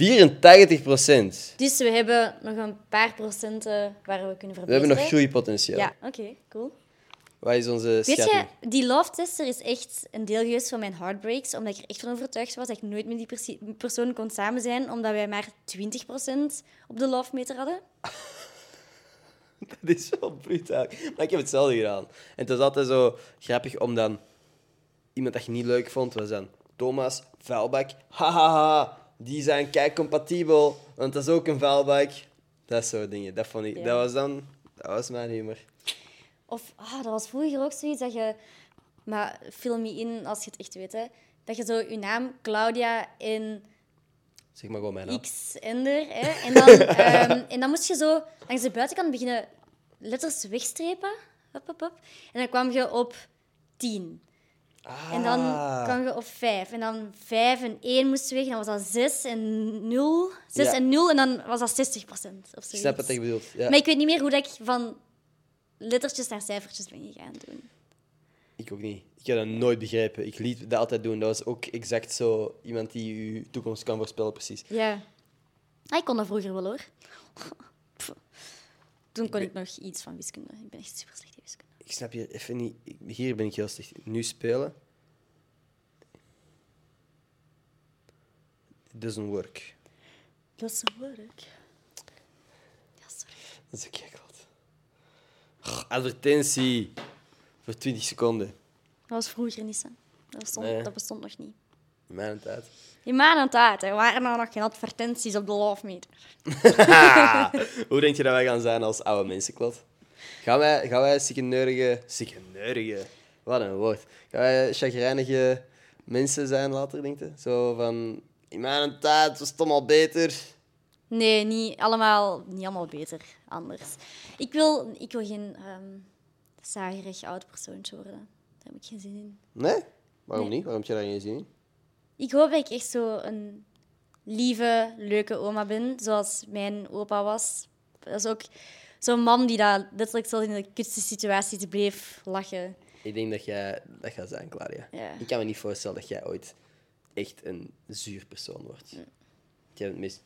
Dus we hebben nog een paar procenten waar we kunnen We verbeteren. hebben nog groeipotentieel. Ja, oké, cool. Wat is onze Weet schatting? je, die love tester is echt een deel geweest van mijn heartbreaks, omdat ik er echt van overtuigd was dat ik nooit met die persi- persoon kon samen zijn, omdat wij maar 20% op de love meter hadden. Dat is wel brutaal. Maar ik heb hetzelfde gedaan. En het was altijd zo grappig om dan... Iemand dat je niet leuk vond, was dan Thomas, vuilbak. Hahaha, die zijn kijk compatibel, want dat is ook een vuilbak. Dat soort dingen. Dat vond ik... Ja. Dat was dan... Dat was mijn humor. Of, ah, dat was vroeger ook zoiets dat je... Maar film me in als je het echt weet, hè. Dat je zo je naam, Claudia, in Zeg maar gewoon mijn naam. X Ender, hè. En dan, ehm, en dan moest je zo langs de buitenkant beginnen letters wegstrepen. Hup, hup, hup. En dan kwam je op 10. En dan Ah. kwam je op 5. En dan 5 en 1 moest weg. En dan was dat 6 en 0. 6 Ja. en 0. En dan was dat 60 procent. Ik snap wat je bedoelt. Ja. Maar ik weet niet meer hoe dat ik van lettertjes naar cijfertjes ben gegaan doen. Ik ook niet. Ik heb dat nooit begrepen. Ik liet dat altijd doen. Dat was ook exact zo iemand die je toekomst kan voorspellen, precies. Ja. Ah, ik kon dat vroeger wel, hoor. Pff. Toen kon ik nog iets van wiskunde. Ik ben echt super slecht in wiskunde. Ik snap hier even niet. Hier ben ik heel slecht. Nu spelen. It doesn't work. Dat is werk. Ja, sorry. Dat is een keklat. Advertentie. Voor 20 seconden. Dat was vroeger niet, hè. Dat bestond, Nee. dat bestond nog niet. In mijn tijd. In mijn tijd hè, waren er nog geen advertenties op de Love Meter. Hoe denk je dat wij gaan zijn als oude mensen, Klot? Gaan wij, gaan wij? Wat een woord. Gaan wij chagrijnige mensen zijn later, denk je? Zo van... In mijn tijd was het allemaal beter. Nee, niet allemaal, niet allemaal beter. Anders. Ik wil, ik wil geen ehm zagerig oud persoontje worden. Daar heb ik geen zin in. Nee? Waarom Nee. niet? Waarom heb je daar geen zin in? Ik hoop dat ik echt zo een lieve, leuke oma ben, zoals mijn opa was. Dat is ook zo'n man die dat letterlijk zelfs in de kutste situaties bleef lachen. Ik denk dat jij dat gaat zijn, Claudia. Ja. Ik kan me niet voorstellen dat jij ooit echt een zuur persoon wordt. Jij bent de meest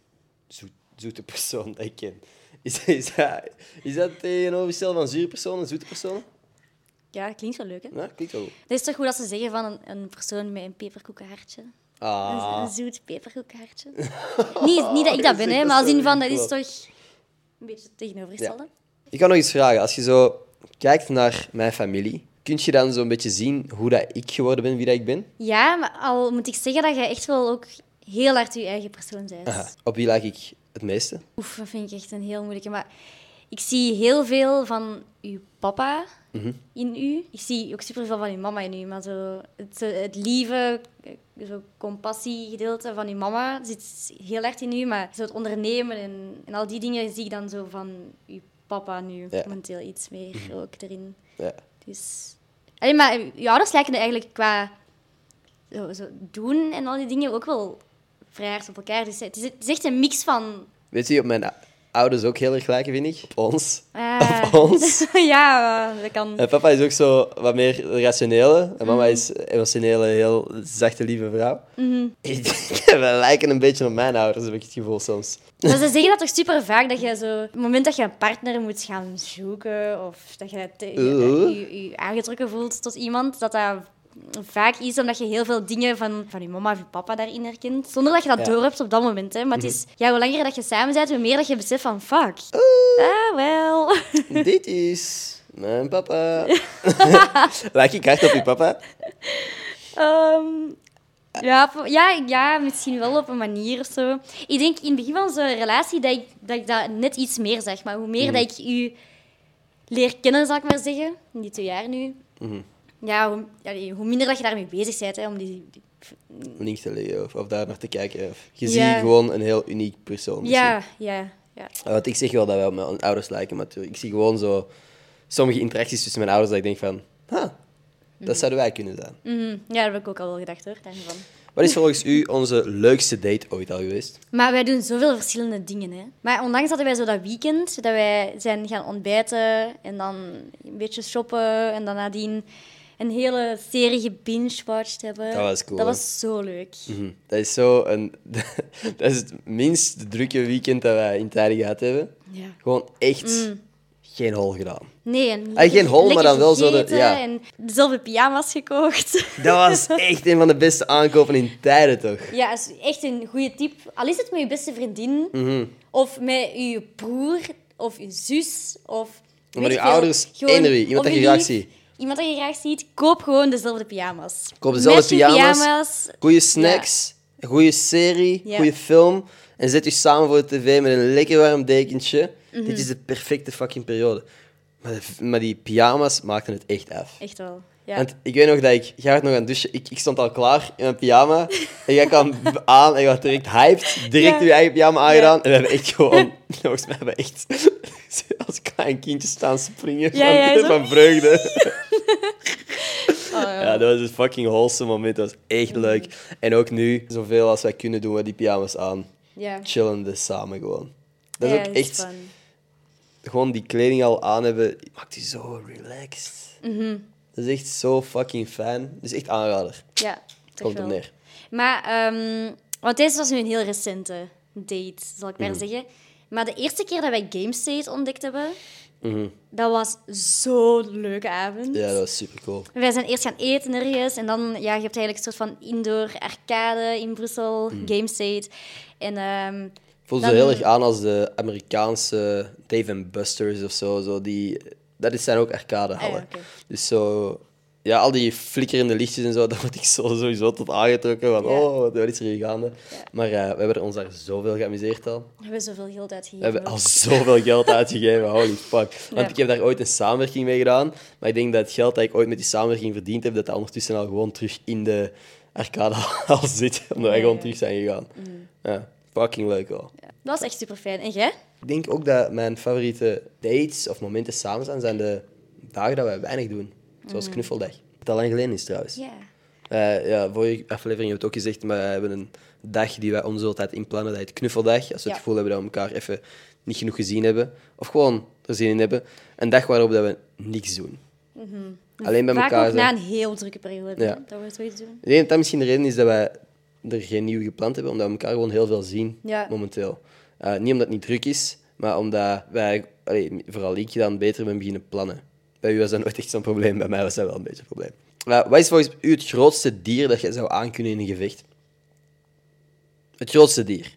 zoet, zoete persoon dat ik ken. Is, is, dat, is dat tegenovergestelde van zure personen en zoete personen? Ja, klinkt wel leuk, hè? Ja, klinkt wel goed. Dat is toch goed dat ze zeggen van een, een persoon met een peperkoekenhartje. Een, Ah. een zoet peperkoekenhartje. niet, niet dat ik dat ben, hè, maar als in van, dat is toch een beetje het tegenovergestelde. Ik kan nog iets vragen. Als je zo kijkt naar mijn familie, kun je dan zo'n beetje zien hoe dat ik geworden ben, wie dat ik ben? Ja, maar al moet ik zeggen dat jij echt wel ook heel hard je eigen persoon bent. Aha. Op wie lag ik het meeste? Oef, dat vind ik echt een heel moeilijke. Maar ik zie heel veel van uw papa in u. Ik zie ook superveel van uw mama in u. Maar zo het, het lieve, eh, zo compassiegedeelte van uw mama zit heel erg in u. Maar zo het ondernemen en, en al die dingen zie ik dan zo van uw papa nu Ja. momenteel iets meer ook erin. Ja. Dus... Allee, maar uw ouders lijken er eigenlijk qua zo, zo doen en al die dingen ook wel vrij hard op elkaar. Dus het is, het is echt een mix van Weet je op mijn ouders ook heel erg lijken, vind ik? Op ons. Ah. Op ons. ja, dat kan. En papa is ook zo wat meer rationele. En mama is emotionele, heel zachte, lieve vrouw. Ik denk, we lijken een beetje op mijn ouders, heb ik het gevoel soms. Maar ze zeggen dat toch super vaak dat je zo, op het moment dat je een partner moet gaan zoeken of dat je te- Oeh. je, je aangetrokken voelt tot iemand, dat dat vaak is omdat je heel veel dingen van, van je mama of je papa daarin herkent. Zonder dat je dat Ja. doorhebt op dat moment. Hè. Maar het is, ja, hoe langer dat je samen bent, hoe meer dat je beseft van fuck. Ah, wel. Dit is mijn papa. Lijk ik hard op je papa? Ehm, ja, ja, ja, misschien wel op een manier of zo. Ik denk in het begin van zo'n relatie dat ik, dat ik dat net iets meer zeg. Maar hoe meer dat ik u leer kennen, zal ik maar zeggen. In die twee jaar nu. Mhm. Ja, hoe, minder dat je daarmee bezig bent, hè, om die, die- Links te leggen of, of daar naar te kijken. Of, je ziet gewoon een heel uniek persoon. misschien. Ja, ja, ja. Want ik zeg wel dat wij op mijn ouders lijken, maar natuurlijk, ik zie gewoon zo sommige interacties tussen mijn ouders dat ik denk van, huh, dat zouden wij kunnen zijn. Mhm. Ja, dat heb ik ook al wel gedacht hoor, daarvan. Wat is volgens u onze leukste date ooit al geweest? Maar wij doen zoveel verschillende dingen. Hè. Maar onlangs hadden wij zo dat weekend, dat wij zijn gaan ontbijten en dan een beetje shoppen en dan nadien een hele serie gebingewatcht hebben. Dat was cool, Dat hè? was zo leuk. Mhm. Dat is zo een... dat is het minst drukke weekend dat wij in tijden gehad hebben. Ja. Gewoon echt Mm. geen hol gedaan. Nee, en Ah, geen hol, maar dan wel zo de- ja. En dezelfde pyjama's gekocht. Dat was echt een van de beste aankopen in tijden, toch? Ja, is echt een goede tip. Al is het met je beste vriendin, Mhm. of met je broer, of je zus, of... Maar je veel. ouders, Gewoon- eender wie, iemand dat je graag ziet. Iemand dat je graag ziet, koop gewoon dezelfde pyjama's. Koop dezelfde Matching pyjama's. Goeie snacks, een goede serie, Ja. goede film. En zet je samen voor de tv met een lekker warm dekentje. Mhm. Dit is de perfecte fucking periode. Maar, de- maar die pyjama's maakten het echt af. Echt wel. Ja. Want ik weet nog dat ik... Jij werd nog aan het douchen. Ik, ik stond al klaar in mijn pyjama. En jij kwam aan en je was direct hyped. Direct je eigen pyjama aangedaan. En we hebben echt gewoon... Volgens mij hebben we echt... Als klein kindje staan springen van, van vreugde. Oh, ja. Ja, dat was een fucking wholesome moment. Dat was echt leuk. En ook nu, zoveel als wij kunnen, doen we die pyjama's aan. Ja. Chillende samen gewoon. Dat is Ja, ook dat echt... Gewoon die kleding al aan hebben, maakt je zo relaxed. Mhm. Dat is echt zo fucking fijn. Dat is echt aanrader. Ja, Komt er neer. Maar, ehm, want deze was nu een heel recente date, zal ik maar Mhm. zeggen. Maar de eerste keer dat wij GameState ontdekt hebben, Mhm. dat was zo'n leuke avond. Ja, dat was super cool. Wij zijn eerst gaan eten ergens en dan, ja, je hebt eigenlijk een soort van indoor arcade in Brussel, Mhm. GameState. En ehm, Voelde zo heel erg aan als de Amerikaanse Dave and Buster's of zo. zo die, dat zijn ook arcadehallen. Ah, ja. Dus zo... Ja, al die flikkerende lichtjes en zo, daar word ik zo, sowieso tot aangetrokken. Van, Ja. oh, wat is er hier gaande? Maar eh, we hebben ons daar zoveel geamuseerd al. we hebben zoveel geld We uitgegeven. hebben al zoveel geld uitgegeven, holy fuck. Want ik heb daar ooit een samenwerking mee gedaan. Maar ik denk dat het geld dat ik ooit met die samenwerking verdiend heb, dat dat ondertussen al gewoon terug in de arcadehal zit. Omdat wij gewoon terug zijn gegaan. Ja, fucking leuk wel. Dat was echt super fijn. En jij? Ik denk ook dat mijn favoriete dates of momenten samen zijn, zijn de dagen dat wij weinig doen. Zoals knuffeldag. Dat al lang geleden is trouwens. Ja. Eh, ja, vorige aflevering heb ik het ook gezegd, maar we hebben een dag die wij om zoveel tijd inplannen. Dat heet knuffeldag. Als we Ja. het gevoel hebben dat we elkaar even niet genoeg gezien hebben. Of gewoon er zin in hebben. Een dag waarop dat we niks doen. Alleen bij Vaak elkaar ook na een heel drukke periode. Ja. Dat we zoiets doen. Ik denk dat dat misschien de reden is dat wij er geen nieuw gepland hebben, omdat we elkaar gewoon heel veel zien Ja. momenteel. Eh, niet omdat het niet druk is, maar omdat wij, allee, vooral ik, dan beter ben beginnen plannen. Bij u was dat nooit echt zo'n probleem, bij mij was dat wel een beetje een probleem. Wat is volgens u het grootste dier dat je zou aankunnen in een gevecht? Het grootste dier?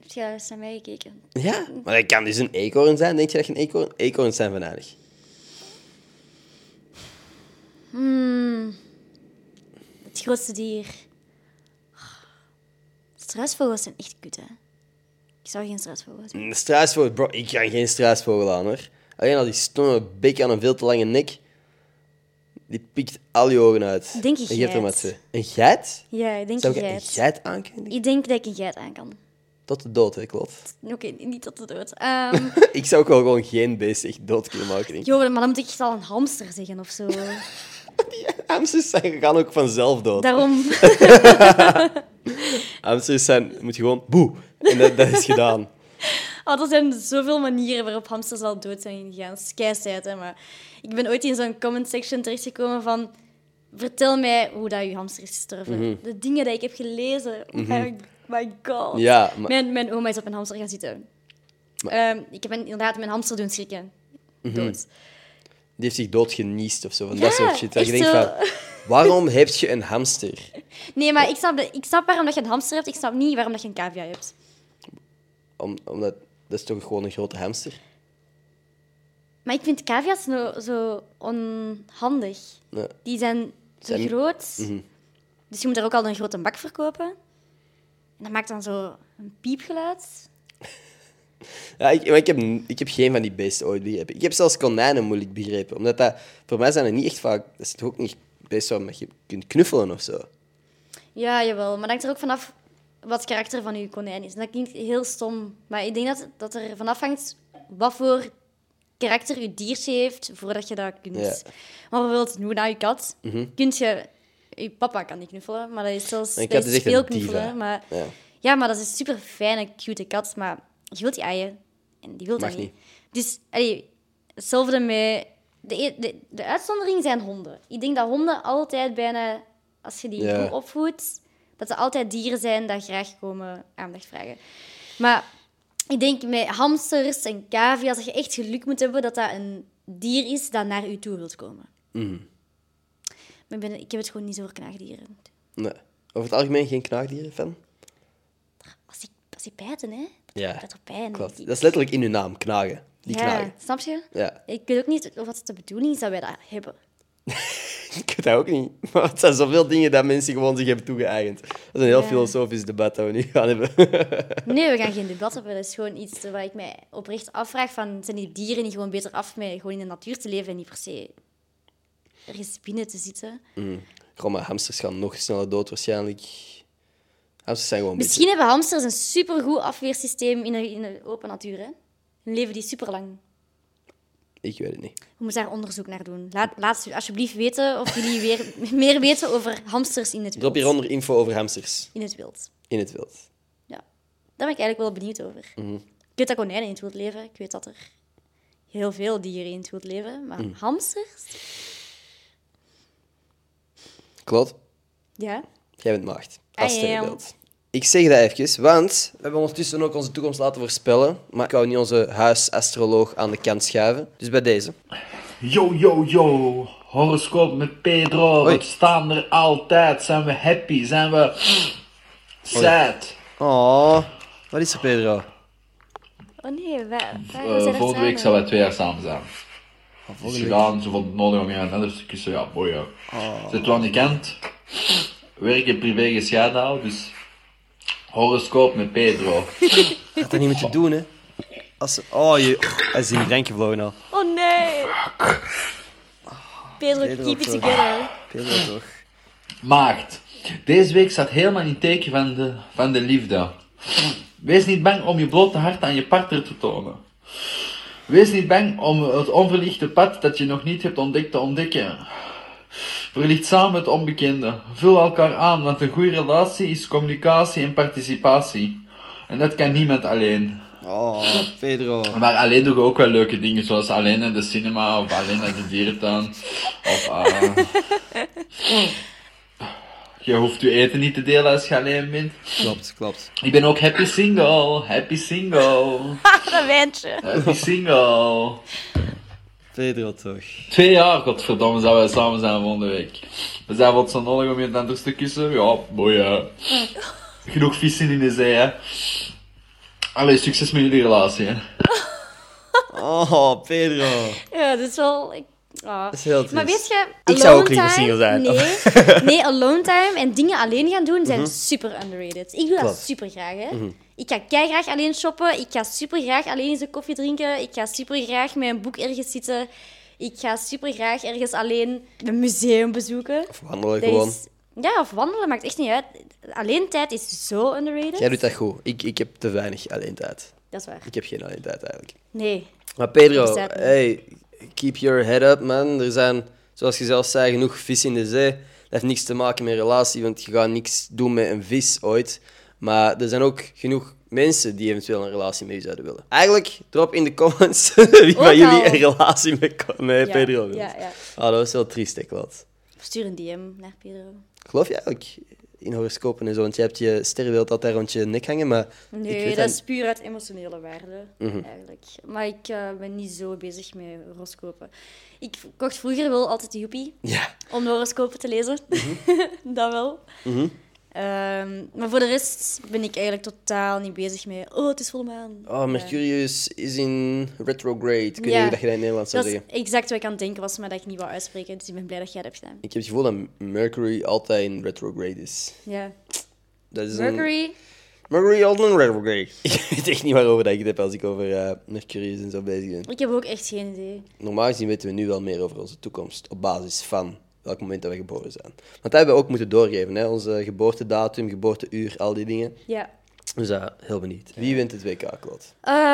Heb je eens naar mij gekeken? Ja, maar dat kan dus een eekhoorn zijn. Denk je dat je een eekhoorn... Eekhoorns zijn venijnig. Hmm. Het grootste dier. Struisvogels zijn echt kut, hè? Ik zou geen struisvogel zijn. Een struisvogel, bro, ik kan geen struisvogel aan hoor. Alleen al die stomme bek aan een veel te lange nek, die pikt al je ogen uit. Denk je geit. Een geit? Ja, ik denk Zou een ik een geit. geit aankunnen? Ik denk dat ik een geit aan kan. Tot de dood, hè, klopt. Oké, niet tot de dood. Ehm ik zou ook wel gewoon geen beest echt dood kunnen maken. Denk ik. maar dan moet ik echt al een hamster zeggen of zo. Hamsters zijn, gaan ook vanzelf dood. Daarom. Hamsters zijn, moet je gewoon boe. En dat, dat is gedaan. Oh, er zijn zoveel manieren waarop hamsters al dood zijn gegaan. Skysight, hè. Maar ik ben ooit in zo'n comment section terechtgekomen van... Vertel mij hoe dat je hamster is gestorven. De dingen die ik heb gelezen. Oh my, my god. Ja, maar- Mijn, mijn oma is op mijn hamster gaan zitten. Ehm, ik heb inderdaad mijn hamster doen schrikken. Dood. Die heeft zich doodgeniest of zo. Van dat soort shit. Dat je echt denkt zo. van, waarom heb je een hamster? Nee, maar ik snap, ik snap waarom dat je een hamster hebt. Ik snap niet waarom dat je een cavia hebt. Om, omdat, dat is toch gewoon een grote hamster? Maar ik vind cavia's zo, zo onhandig. Ja. Die zijn zo Zijn- groot. Mhm. Dus je moet er ook al een grote bak verkopen. En dat maakt dan zo een piepgeluid. Ja, ik, maar ik, heb, ik heb geen van die beesten ooit begrepen. Ik heb zelfs konijnen moeilijk begrepen. Omdat dat, voor mij zijn er niet echt vaak... Dat is toch ook niet best waar je kunt knuffelen of zo. Ja, jawel. Maar dat hangt er ook vanaf wat het karakter van uw konijn is. En dat klinkt heel stom. Maar ik denk dat, dat er vanaf hangt wat voor karakter je diertje heeft voordat je dat kunt. Ja. Maar bijvoorbeeld, hoe naar je kat, kunt je... Je papa kan niet knuffelen, maar dat is zelfs dat is veel diva. knuffelen. Maar, Ja. ja. maar dat is een super fijne, cute kat. Maar je wilt die eieren. En die wil dat niet. Dus, allee, hetzelfde met... De, e- de, de uitzondering zijn honden. Ik denk dat honden altijd bijna, als je die Ja. goed opvoedt, dat er altijd dieren zijn die graag komen aandacht vragen. Maar ik denk met hamsters en cavia's, dat je echt geluk moet hebben dat dat een dier is dat naar u toe wilt komen. Mhm. Maar ik, ben, ik heb het gewoon niet zo voor knaagdieren. Nee. Over het algemeen geen knaagdieren fan? Als die, als die bijten, hè? Ja, Dat doet pijn. klopt. Dat is letterlijk in uw naam, knagen. Die ja, knagen. snap je? Ja. Ik weet ook niet of het de bedoeling is dat wij dat hebben. Ik weet dat ook niet. Maar het zijn zoveel dingen dat mensen gewoon zich hebben toegeëigend. Dat is een heel Ja. filosofisch debat dat we nu gaan hebben. Nee, we gaan geen debat hebben. Dat is gewoon iets waar ik mij oprecht afvraag van... Zijn die dieren niet gewoon beter af met gewoon in de natuur te leven en niet per se ergens binnen te zitten? Gewoon, maar hamsters gaan nog sneller dood waarschijnlijk. Hamsters zijn gewoon een Misschien hebben hamsters een supergoed afweersysteem in de, in de open natuur. Hè? Dan leven die super lang. Ik weet het niet. We moeten daar onderzoek naar doen. Laat, laat alsjeblieft weten of jullie weer meer weten over hamsters in het wild. Drop hieronder info over hamsters In het wild. in het wild. Ja. Daar ben ik eigenlijk wel benieuwd over. Mhm. Ik weet dat konijnen in het wild leven. Ik weet dat er heel veel dieren in het wild leven. Maar Mhm. hamsters? Klopt. Ja. Jij bent maagd. I Als am. sterrenbeeld. Ik zeg dat even, want we hebben ondertussen ook onze toekomst laten voorspellen. Maar ik wou niet onze huisastroloog aan de kant schuiven. Dus bij deze. Yo, yo, yo. Horoscoop met Pedro. Hoi. We staan er altijd. Zijn we happy? Zijn we sad? Oh, wat is er, Pedro? Oh nee, wij, wij Eh, we zijn er volgende week samen. zouden wij twee jaar samen zijn. Dus volgende gedaan, ze vond het nodig om iemand anders te kussen. Ja, boy, ja. Ze het wel niet kent. Werk en privé gescheiden houden, dus... Horoscoop met Pedro. Gaat dat niet met je doen, hè? Als ze... Oh, je... Hij is in die drankje gevlogen al. Oh nee. Pedro, Pedro keep it toch. together. Pedro toch? Maagd. Deze week staat helemaal in het teken van de, van de liefde. Wees niet bang om je blote hart aan je partner te tonen. Wees niet bang om het onverlichte pad dat je nog niet hebt ontdekt te ontdekken. Verlicht samen het onbekende. Vul elkaar aan, want een goede relatie is communicatie en participatie. En dat kan niemand alleen. Oh, Pedro. Maar alleen doen we ook wel leuke dingen, zoals alleen naar de cinema of alleen naar de dierentuin. Of, eh je hoeft je eten niet te delen als je alleen bent. Klopt, klopt. Ik ben ook happy single, happy single, Dat wijntje. happy single. Pedro toch? Twee jaar, godverdomme, zouden wij samen zijn volgende week. We zijn wat zo nodig om je het anders te kussen. Ja, mooi hè. Genoeg vissen in de zee hè. Allee, succes met jullie relatie hè. Oh, Pedro. Ja, dat is wel... Ik, ah. Dat is heel triest. Maar weet je, Ik zou ook liever single zijn. Nee, nee, alone time en dingen alleen gaan doen zijn super underrated. Ik doe dat Mhm. Klopt. Mhm. super graag. Hè. Ik ga kei graag alleen shoppen. Ik ga super graag alleen eens een koffie drinken. Ik ga super graag met een boek ergens zitten. Ik ga super graag ergens alleen een museum bezoeken. Of wandelen Dat gewoon. is- ja, of wandelen maakt echt niet uit. Alleen tijd is zo underrated. Jij doet dat goed. Ik, ik heb te weinig alleen tijd. Dat is waar. Ik heb geen alleen tijd eigenlijk. Nee. Maar Pedro, hey, keep your head up, man. Er zijn, zoals je zelf zei, genoeg vis in de zee. Dat heeft niks te maken met relatie, want je gaat niks doen met een vis ooit. Maar er zijn ook genoeg mensen die eventueel een relatie met zouden willen. Eigenlijk, drop in de comments wie van jullie een relatie met, met Ja, Pedro wil. ja, ja. Ah, dat was wel triest, ik wat. Stuur een DM naar Pedro. Geloof je eigenlijk in horoscopen en zo? Want je hebt je sterrenbeeld altijd rond je nek hangen, maar ik Nee, dat is puur uit emotionele waarde, Mhm. eigenlijk. Maar ik eh, ben niet zo bezig met horoscopen. Ik kocht vroeger wel altijd Joepie Ja. om de horoscopen te lezen. dat wel. Mhm. Ehm, maar voor de rest ben ik eigenlijk totaal niet bezig met... Oh, het is volle maan. Oh, Mercurius is in retrograde. Ik weet Ja. dat je dat in het Nederlands zou Dat is zeggen. exact wat ik aan het denken was, maar dat ik niet wou uitspreken. Dus ik ben blij dat jij dat hebt gedaan. Ik heb het gevoel dat Mercury altijd in retrograde is. Ja. Dat is een- Mercury Marie Alden Ik weet echt niet waarover dat ik het heb als ik over uh, Mercurius en zo bezig ben. Ik heb ook echt geen idee. Normaal gezien weten we nu wel meer over onze toekomst op basis van welk moment dat we geboren zijn. Want dat hebben we ook moeten doorgeven, hè? onze geboortedatum, geboorteuur, al die dingen. Ja. Dus heel benieuwd. Wie wint het WK, Claude?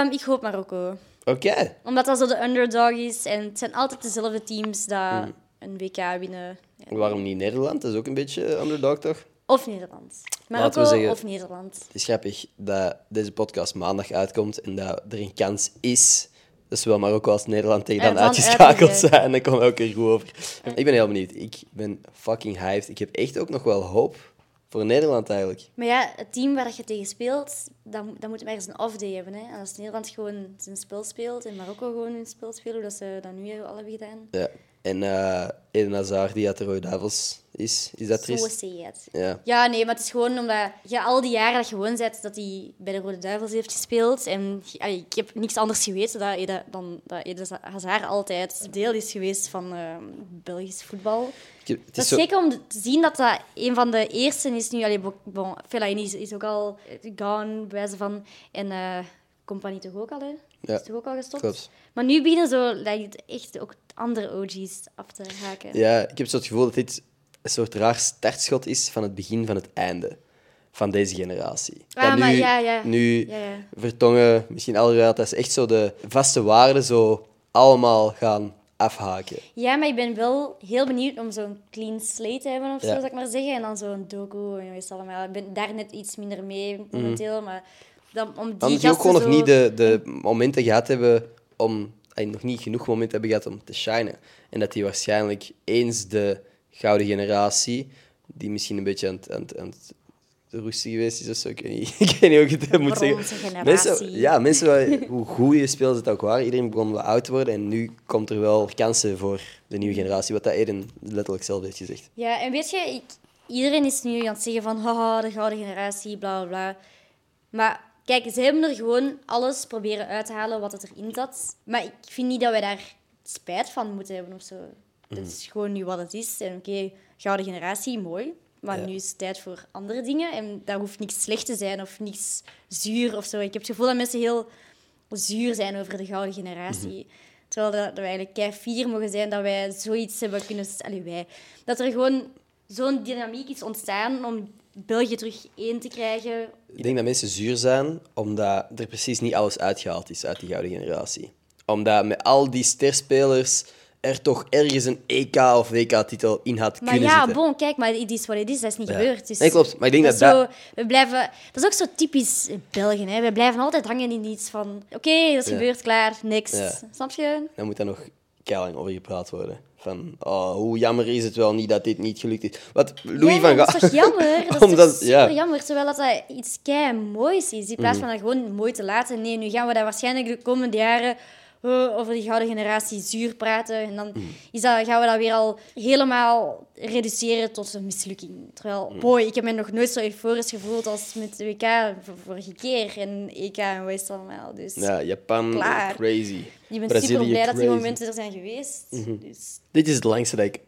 Um, ik hoop Marokko. Oké. Omdat dat zo de underdog is en het zijn altijd dezelfde teams die mm. een WK winnen. Ja. Waarom niet Nederland? Dat is ook een beetje underdog, toch? Of Nederland. Marokko zeggen, of Nederland. Het is grappig dat deze podcast maandag uitkomt en dat er een kans is dat zowel Marokko als Nederland tegen dan uitgeschakeld zijn. En dan komt ook er goed over. Ik ben heel benieuwd. Ik ben fucking hyped. Ik heb echt ook nog wel hoop voor Nederland eigenlijk. Maar ja, het team waar je tegen speelt, dan, dan moet je ergens een off-day hebben. Hè? En als Nederland gewoon zijn spel speelt en Marokko gewoon hun spel speelt, hoe dat ze dat nu al hebben gedaan. Ja. En uh, Eden Hazard, die uit de Rode Duivels is, is dat triest? Zo. Ja. ja, nee, maar het is gewoon omdat je al die jaren dat gewoon bent dat hij bij de Rode Duivels heeft gespeeld. En ik heb niks anders geweten dat Eden, dan dat Eden Hazard altijd deel is geweest van uh, Belgisch voetbal. Het is, zeker om te zien dat dat een van de eerste is nu. Allee, bon, Fellaini is, is ook al gone, bij wijze van. En uh, Compagnie toch ook al, hè? Ja. Is toch ook al gestopt? Klopt. Maar nu beginnen zo, lijkt het echt ook andere OG's af te haken. Ja, ik heb zo het gevoel dat dit een soort raar startschot is van het begin van het einde van deze generatie. Ah, nu, maar ja, ja. Nu ja, vertongen, misschien alweer, dat ze echt zo de vaste waarden zo allemaal gaan afhaken. Ja, maar ik ben wel heel benieuwd om zo'n clean slate te hebben, of zo, zou ik maar zeggen. En dan zo'n doku en weet allemaal. Ik ben daar net iets minder mee momenteel, mm. maar... Dan, om die, dan die ook gewoon nog niet de, de momenten gehad hebben om... nog niet genoeg momenten hebben gehad om te shinen. En dat die waarschijnlijk eens de gouden generatie, die misschien een beetje aan het, aan aan het geweest is of zo. Ik weet niet, ik weet niet hoe ik het moet zeggen. Mensen, ja, mensen, hoe goed je speelt het ook waar. Iedereen begon wel oud te worden en nu komt er wel kansen voor de nieuwe generatie, wat dat Eden letterlijk zelf heeft gezegd. Ja, en weet je, ik, iedereen is nu aan het zeggen van haha, de gouden generatie, bla bla bla. Maar kijk, ze hebben er gewoon alles proberen uit te halen wat het erin zat. Maar ik vind niet dat wij daar spijt van moeten hebben of zo. Het mm. is gewoon nu wat het is. En oké, gouden generatie, mooi. Maar nu is het tijd voor andere dingen. En daar hoeft niks slecht te zijn of niks zuur of zo. Ik heb het gevoel dat mensen heel zuur zijn over de gouden generatie. Mhm. Terwijl dat, dat we eigenlijk kei fier mogen zijn dat wij zoiets hebben kunnen... Allee, wij. Dat er gewoon zo'n dynamiek is ontstaan om België terug één te krijgen. Ik denk dat mensen zuur zijn omdat er precies niet alles uitgehaald is uit die gouden generatie. Omdat met al die sterspelers er toch ergens een EK of WK-titel in had maar kunnen ja, zitten. bon, kijk, maar het is wat het is. Dat is niet gebeurd. Dus nee, klopt. Maar ik denk dat dat... Zo, we blijven, dat is ook zo typisch België. Hè. We blijven altijd hangen in iets van... Oké, dat is gebeurd, klaar, niks. Snap je? Dan moet daar nog keilang over gepraat worden. Van, oh, hoe jammer is het wel niet dat dit niet gelukt is. Wat Louis van Gaal... Dat is toch jammer? Dat is Omdat, super jammer. Terwijl dat, dat iets kei moois is. In plaats mhm. van dat gewoon mooi te laten. Nee, nu gaan we dat waarschijnlijk de komende jaren over die gouden generatie zuur praten. En dan mm. is dat, gaan we dat weer al helemaal reduceren tot een mislukking. Terwijl, mm. boy, ik heb me nog nooit zo euforisch gevoeld als met de WK vorige keer. En EK en West allemaal. Dus, ja, Japan, klaar. crazy. Ik ben super blij dat die momenten er zijn geweest. Mhm. dus. Dit is het langste dat, ik,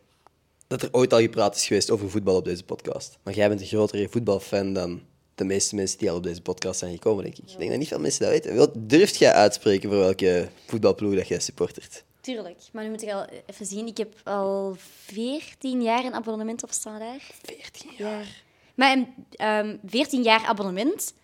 dat er ooit al gepraat is geweest over voetbal op deze podcast. Maar jij bent een grotere voetbalfan dan de meeste mensen die al op deze podcast zijn gekomen, denk ik. Ik denk dat niet veel mensen dat weten. Durft jij uitspreken voor welke voetbalploeg dat jij supportert? Tuurlijk, maar nu moet ik al even zien. Ik heb al 14 jaar een abonnement op Standaard. 14 jaar? Ja. Maar um, ehm, 14 jaar abonnement,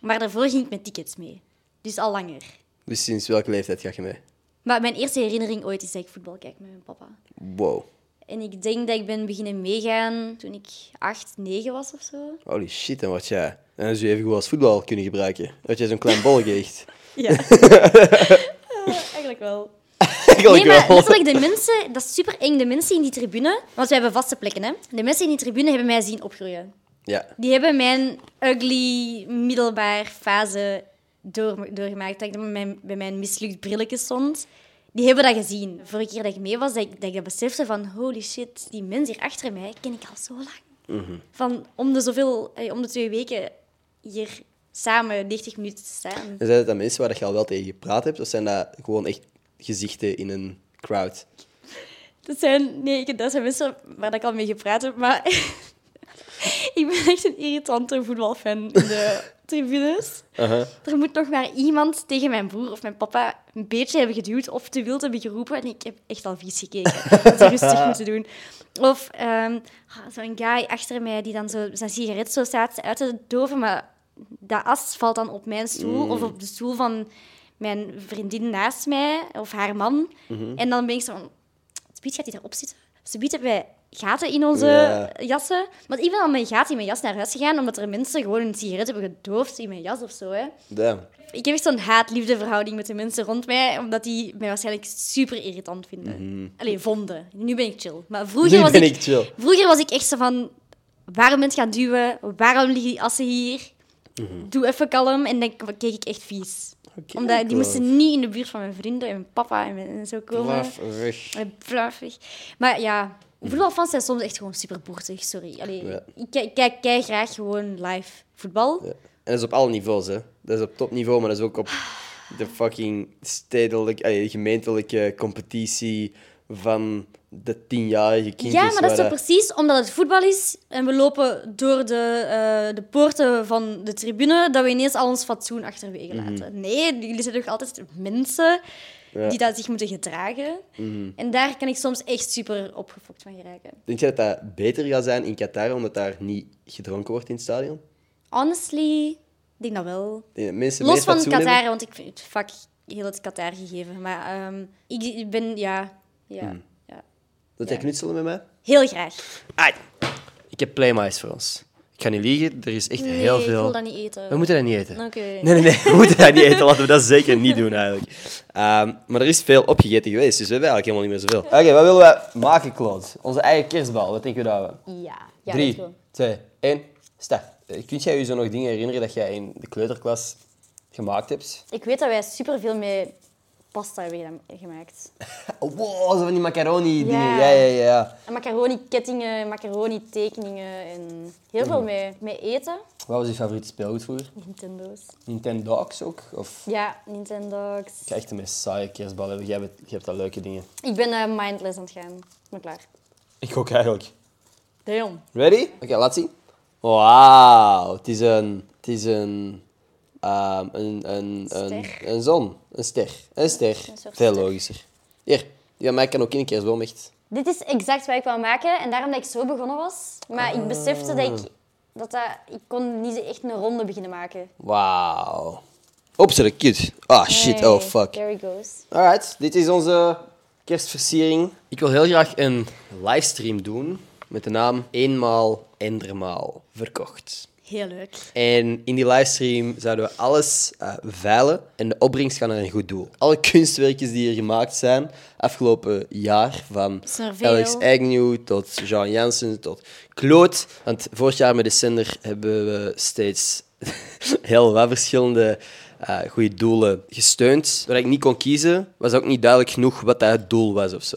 maar daarvoor ging ik met tickets mee. Dus al langer. Dus sinds welke leeftijd ga je mee? Maar mijn eerste herinnering ooit is dat ik voetbal kijk met mijn papa. Wow. En ik denk dat ik ben beginnen meegaan toen ik 8, 9 was of zo. Holy shit, en wat jij... En dan zou je even goed als voetbal kunnen gebruiken. Dat jij zo'n klein bol geeft. ja. eigenlijk wel. Eigenlijk nee, maar letterlijk, de mensen... Dat is super eng. De mensen in die tribune... Want we hebben vaste plekken, hè. De mensen in die tribune hebben mij zien opgroeien. Ja. Die hebben mijn ugly middelbaar fase door, doorgemaakt. Dat ik bij mijn, bij mijn mislukt brilletje stond die hebben dat gezien. Vorige keer dat ik mee was, dat ik dat, ik besefte van holy shit, die mensen hier achter mij ken ik al zo lang. Mhm. Van om de, zoveel, om de twee weken hier samen 90 minuten te staan. En zijn dat mensen waar je al wel tegen gepraat hebt, of zijn dat gewoon echt gezichten in een crowd? Dat zijn, nee, dat zijn mensen waar ik al mee gepraat heb, maar ik ben echt een irritante voetbalfan in de tribunes. Aha. Er moet nog maar iemand tegen mijn broer of mijn papa een beetje hebben geduwd of te wild hebben geroepen. En ik heb echt al vies gekeken. Dat ze rustig moeten doen. Of ah, zo'n guy achter mij die dan zo zijn sigaret zo staat uit te doven, maar dat as valt dan op mijn stoel of op de stoel van mijn vriendin naast mij of haar man. En dan ben ik zo van, gaat hij erop zitten. Hebben wij gaten in onze Ja. jassen. Maar ik ben al met gaten in mijn jas naar huis gegaan, omdat er mensen gewoon een sigaret hebben gedoofd in mijn jas of zo. Hè. Damn. Ik heb echt zo'n haat-liefde verhouding met de mensen rond mij, omdat die mij waarschijnlijk super irritant vinden. Allee, vonden. Nu ben ik chill. Maar vroeger, Nu was ben ik, ik chill. vroeger was ik echt zo van... Waarom bent je gaan duwen? Waarom liggen die assen hier? Doe even kalm. En dan keek ik echt vies. Omdat die moesten niet in de buurt van mijn vrienden en mijn papa en, mijn- en zo komen. Blaf, weg. Maar ja, voetbalfans zijn soms echt gewoon super boertig. Sorry. Allee, Ja. Ik kijk, kijk, graag gewoon live voetbal. Ja. En dat is op alle niveaus, hè. Dat is op topniveau, maar dat is ook op de fucking stedelijke, gemeentelijke competitie van de tienjarige kindjes. Ja, maar dat is precies omdat het voetbal is en we lopen door de, eh, de poorten van de tribune, dat we ineens al ons fatsoen achterwege laten. Nee, jullie zijn toch altijd mensen Ja. die dat zich moeten gedragen. En daar kan ik soms echt super opgefokt van geraken. Denk je dat dat beter gaat zijn in Qatar, omdat daar niet gedronken wordt in het stadion? Honestly, ik denk dat wel. Denk dat Los van Qatar, hebben? want ik vind het vak heel het Qatar gegeven. Maar ehm, ik, ben, ja, ja, Hmm. ja, Wilt jij knutselen met mij? heel graag. Ai. Ik heb Playmice voor ons. Ik ga niet liegen, er is echt Nee, heel ik veel... wil dat niet eten. We moeten dat niet eten. Oké. Nee, nee, nee, we moeten dat niet eten. Laten we dat zeker niet doen, eigenlijk. Ehm, maar er is veel opgegeten geweest, dus we hebben eigenlijk helemaal niet meer zoveel. Oké, wat willen wij maken, Claude? Onze eigen kerstbal, wat denken we we... Ja, ja Drie, twee, één, start. Eh, Kunt jij je zo nog dingen herinneren dat jij in de kleuterklas gemaakt hebt? Ik weet dat wij superveel met pasta hebben gedaan- gemaakt. Oh, wow, zo van die macaroni-dingen. Ja. Ja, ja, ja. En macaroni-kettingen, macaroni-tekeningen en heel veel met, met eten. Wat was je favoriete speelgoed vroeger? Nintendo's. Nintendogs ook? Of Ja, Nintendo's. ik ga echt meest saaie kerstbal hebben. Jij hebt, jij hebt al leuke dingen. Ik ben eh, mindless aan het gaan. Ik ben klaar. Ik ook eigenlijk. Damn. Ready? Oké, laat zien. Wauw, het is een... Het is een... ehm, een, een, een, zon. Een ster. Een ster. Een Veel logischer. Hier, die van mij kan ook in een kerstboom echt. Dit is exact wat ik wou maken en daarom dat ik zo begonnen was. Maar ik besefte dat ik... Dat dat, ik kon niet echt een ronde beginnen maken. Wauw. Opzet, kut. Ah, shit. Nee, Oh, fuck. There he goes. Alright, dit is onze kerstversiering. Ik wil heel graag een livestream doen met de naam Eenmaal Endermaal verkocht. Heel leuk. En in die livestream zouden we alles eh, veilen en de opbrengst gaat naar een goed doel. Alle kunstwerkjes die hier gemaakt zijn afgelopen jaar, van. Alex Agnew tot Jean Jansen tot Claude. Want vorig jaar met de Sender hebben we steeds heel wat verschillende eh goede doelen gesteund. Waar ik niet kon kiezen, was ook niet duidelijk genoeg wat dat het doel was of zo.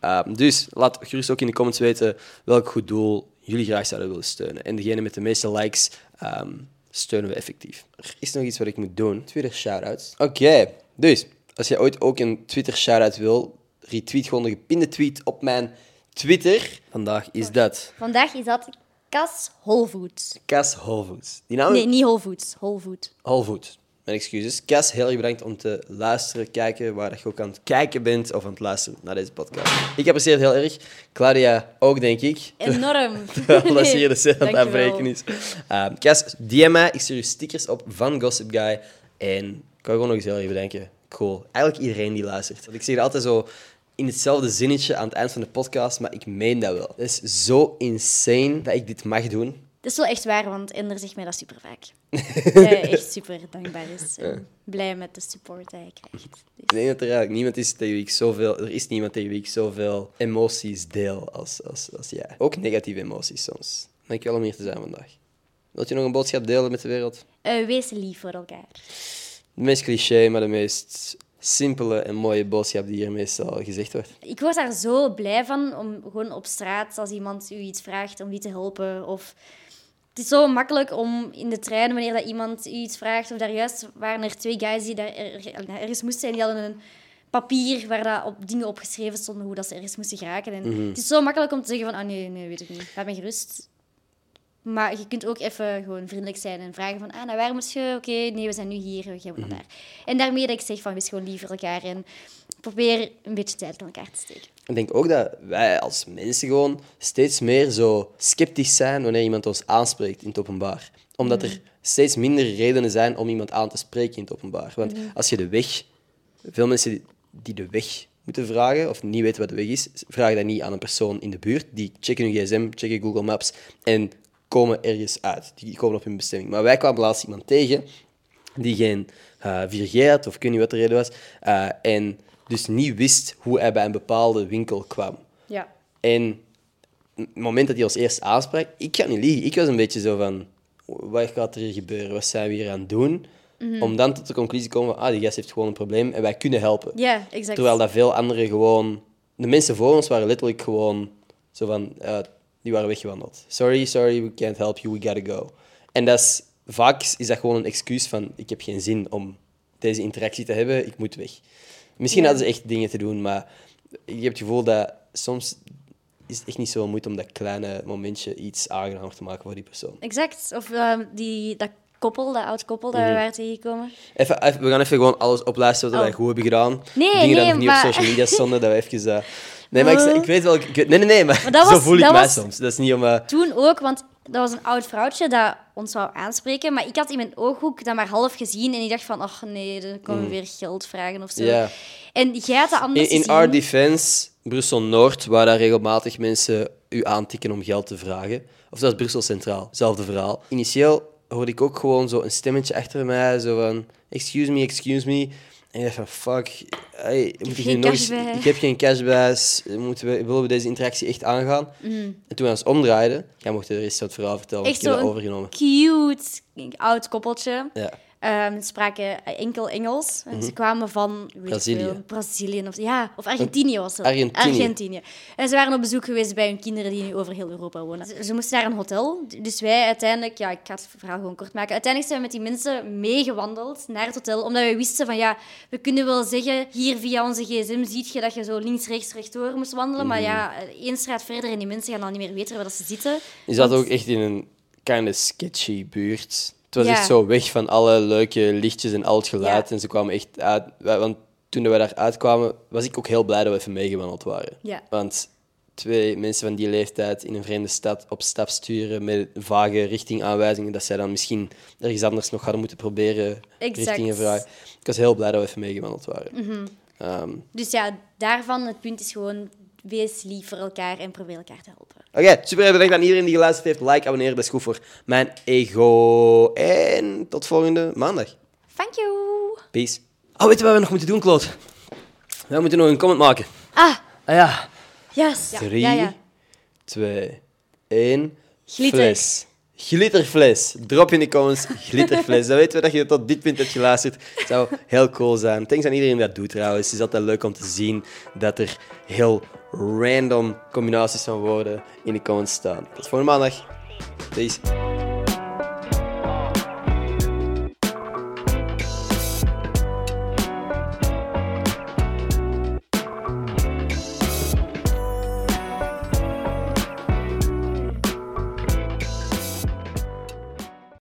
Ehm, dus laat gerust ook in de comments weten welk goed doel jullie graag zouden willen steunen. En degene met de meeste likes ehm, steunen we effectief. Er is nog iets wat ik moet doen. Twitter shoutouts. Oké, dus als jij ooit ook een Twitter shoutout wil, retweet gewoon de gepinde tweet op mijn Twitter. Vandaag is dat Vandaag is dat Cas Whole Foods. Cas Holfoods. Die naam Nee, niet. Whole Food. Holfood. Mijn excuses. Cas, heel erg bedankt om te luisteren, kijken, waar je ook aan het kijken bent of aan het luisteren naar deze podcast. Ik apprecieer het heel erg. Claudia ook, denk ik. Enorm. Ze hier de aan het afbreken is. Um, Cas, DM mij. Ik stuur je stickers op van Gossip Guy. En ik kan gewoon nog eens heel erg bedanken. Cool. Eigenlijk iedereen die luistert. Want ik zeg het altijd zo in hetzelfde zinnetje aan het eind van de podcast, maar ik meen dat wel. Het is zo insane dat ik dit mag doen. Dat is wel echt waar, want Ender zegt mij dat super vaak. Dat hij echt super dankbaar is. En blij met de support die hij krijgt. Dus- Ik denk dat er eigenlijk niemand is tegen wie ik zoveel... Er is niemand tegen wie ik zoveel emoties deel als, als, als jij. Ook negatieve emoties soms. Dankjewel om hier te zijn vandaag. Wilt je nog een boodschap delen met de wereld? Eh, wees lief voor elkaar. De meest cliché, maar de meest simpele en mooie boodschap die hier meestal gezegd wordt. Ik word daar zo blij van om gewoon op straat, als iemand u iets vraagt, om die te helpen. Of het is zo makkelijk om in de trein, wanneer dat iemand u iets vraagt, of daar juist waren er twee guys die daar er- ergens moesten en die hadden een papier waar dat op dingen opgeschreven stonden hoe dat ze ergens moesten geraken. En Het is zo makkelijk om te zeggen van, ah nee, nee, weet ik niet. Laat me gerust. Maar je kunt ook even gewoon vriendelijk zijn en vragen van, ah, naar waar moet je? Oké, nee, we zijn nu hier, we gaan naar daar. En daarmee dat ik zeg van, wees gewoon lief voor elkaar en probeer een beetje tijd in elkaar te steken. Ik denk ook dat wij als mensen gewoon steeds meer zo sceptisch zijn wanneer iemand ons aanspreekt in het openbaar. Omdat er steeds minder redenen zijn om iemand aan te spreken in het openbaar. Want als je de weg... Veel mensen die- de weg moeten vragen, of niet weten wat de weg is, vragen dat niet aan een persoon in de buurt. Die checken hun gsm, checken Google Maps en komen ergens uit. Die komen op hun bestemming. Maar wij kwamen laatst iemand tegen die geen eh 4G had, of ik weet niet wat de reden was, eh, en dus niet wist hoe hij bij een bepaalde winkel kwam. Ja. En het moment dat hij ons eerst aansprak, ik ga niet liegen, ik was een beetje zo van, wat gaat er hier gebeuren? Wat zijn we hier aan het doen? Om dan tot de conclusie te komen van, ah, die gast heeft gewoon een probleem en wij kunnen helpen. Ja, exact. Terwijl dat veel anderen gewoon... De mensen voor ons waren letterlijk gewoon zo van... eh, die waren weggewandeld. Sorry, sorry, we can't help you, we gotta go. En dat is, vaak is dat gewoon een excuus van... Ik heb geen zin om deze interactie te hebben, ik moet weg. Misschien Ja. hadden ze echt dingen te doen, maar je hebt het gevoel dat soms is het echt niet zo moeite om dat kleine momentje iets aangenamer te maken voor die persoon. Exact. Of ehm, die, dat koppel, dat oud koppel dat Mhm. we waren tegengekomen. Even, even- we gaan even gewoon alles oplijsten wat Oh. wij goed hebben gedaan. Nee, Dingen nee, nog niet maar- op social media stonden, dat we even... eh, Nee, maar ik, ik weet wel... Ik nee, nee, nee, maar, Maar dat zo was- voel ik dat mij was- soms. Dat is niet om... eh, Toen ook, want dat was een oud vrouwtje dat ons wou aanspreken. Maar ik had in mijn ooghoek dat maar half gezien. En ik dacht van, ach nee, dan komen we weer geld vragen of zo. Mm. Ja. En jij had dat anders In, in gezien. our defense, Brussel-Noord, waar daar regelmatig mensen u aantikken om geld te vragen. Of dat is Brussel Centraal, hetzelfde verhaal. Initieel hoorde ik ook gewoon zo een stemmetje achter mij, zo van... Excuse me, excuse me. En ik dacht van, fuck, hey, moet ik, geen nu nog cash eens- bij. ik heb geen cash bij. Moeten we, willen we deze interactie echt aangaan? Mm. En toen we ons omdraaiden, jij mocht de rest van het verhaal vertellen, Echt ik heb dat overgenomen. cute oud koppeltje. Ja. Ze spraken enkel Engels. En Ze kwamen van Mhm. Brazilië. veel, Brazilië of, ja, of Argentinië was het. Argentinië. Argentinië. En ze waren op bezoek geweest bij hun kinderen die nu over heel Europa wonen. Ze, ze moesten naar een hotel. Dus wij uiteindelijk, ja, ik ga het verhaal gewoon kort maken. Uiteindelijk zijn we met die mensen meegewandeld naar het hotel, omdat we wisten van ja, we kunnen wel zeggen, hier via onze gsm ziet je dat je zo links, rechts, rechtdoor moest wandelen. Maar ja, één straat verder en die mensen gaan dan niet meer weten waar dat ze zitten. Je zat Want- ook echt in een kind of sketchy buurt. Het was Ja. echt zo weg van alle leuke lichtjes en al het geluid. Ja. En ze kwamen echt uit. Want toen we daar uitkwamen, was ik ook heel blij dat we even meegewandeld waren. Ja. Want twee mensen van die leeftijd in een vreemde stad op stap sturen met vage richtingaanwijzingen, dat zij dan misschien ergens anders nog hadden moeten proberen Exact. richtingen vragen. Ik was heel blij dat we even meegewandeld waren. Mhm. Ehm, Dus ja, daarvan, het punt is gewoon, wees lief voor elkaar en probeer elkaar te helpen. Oké, super bedankt aan iedereen die geluisterd heeft. Like, abonneren, dat is goed voor mijn ego. En tot volgende maandag. Thank you! Peace. Oh, weet je wat we nog moeten doen, Claude? We moeten nog een comment maken. Ah, Ah ja. yes! Drie, Ja, ja. twee, één. Glitter. Fles. Glitterfles. Drop in de comments. Glitterfles. Dan weten we dat je tot dit punt hebt geluisterd. Het zou heel cool zijn. Thanks aan iedereen die dat doet trouwens. Het is altijd leuk om te zien dat er heel random combinaties van woorden in de comments staan. Tot volgende maandag. Peace.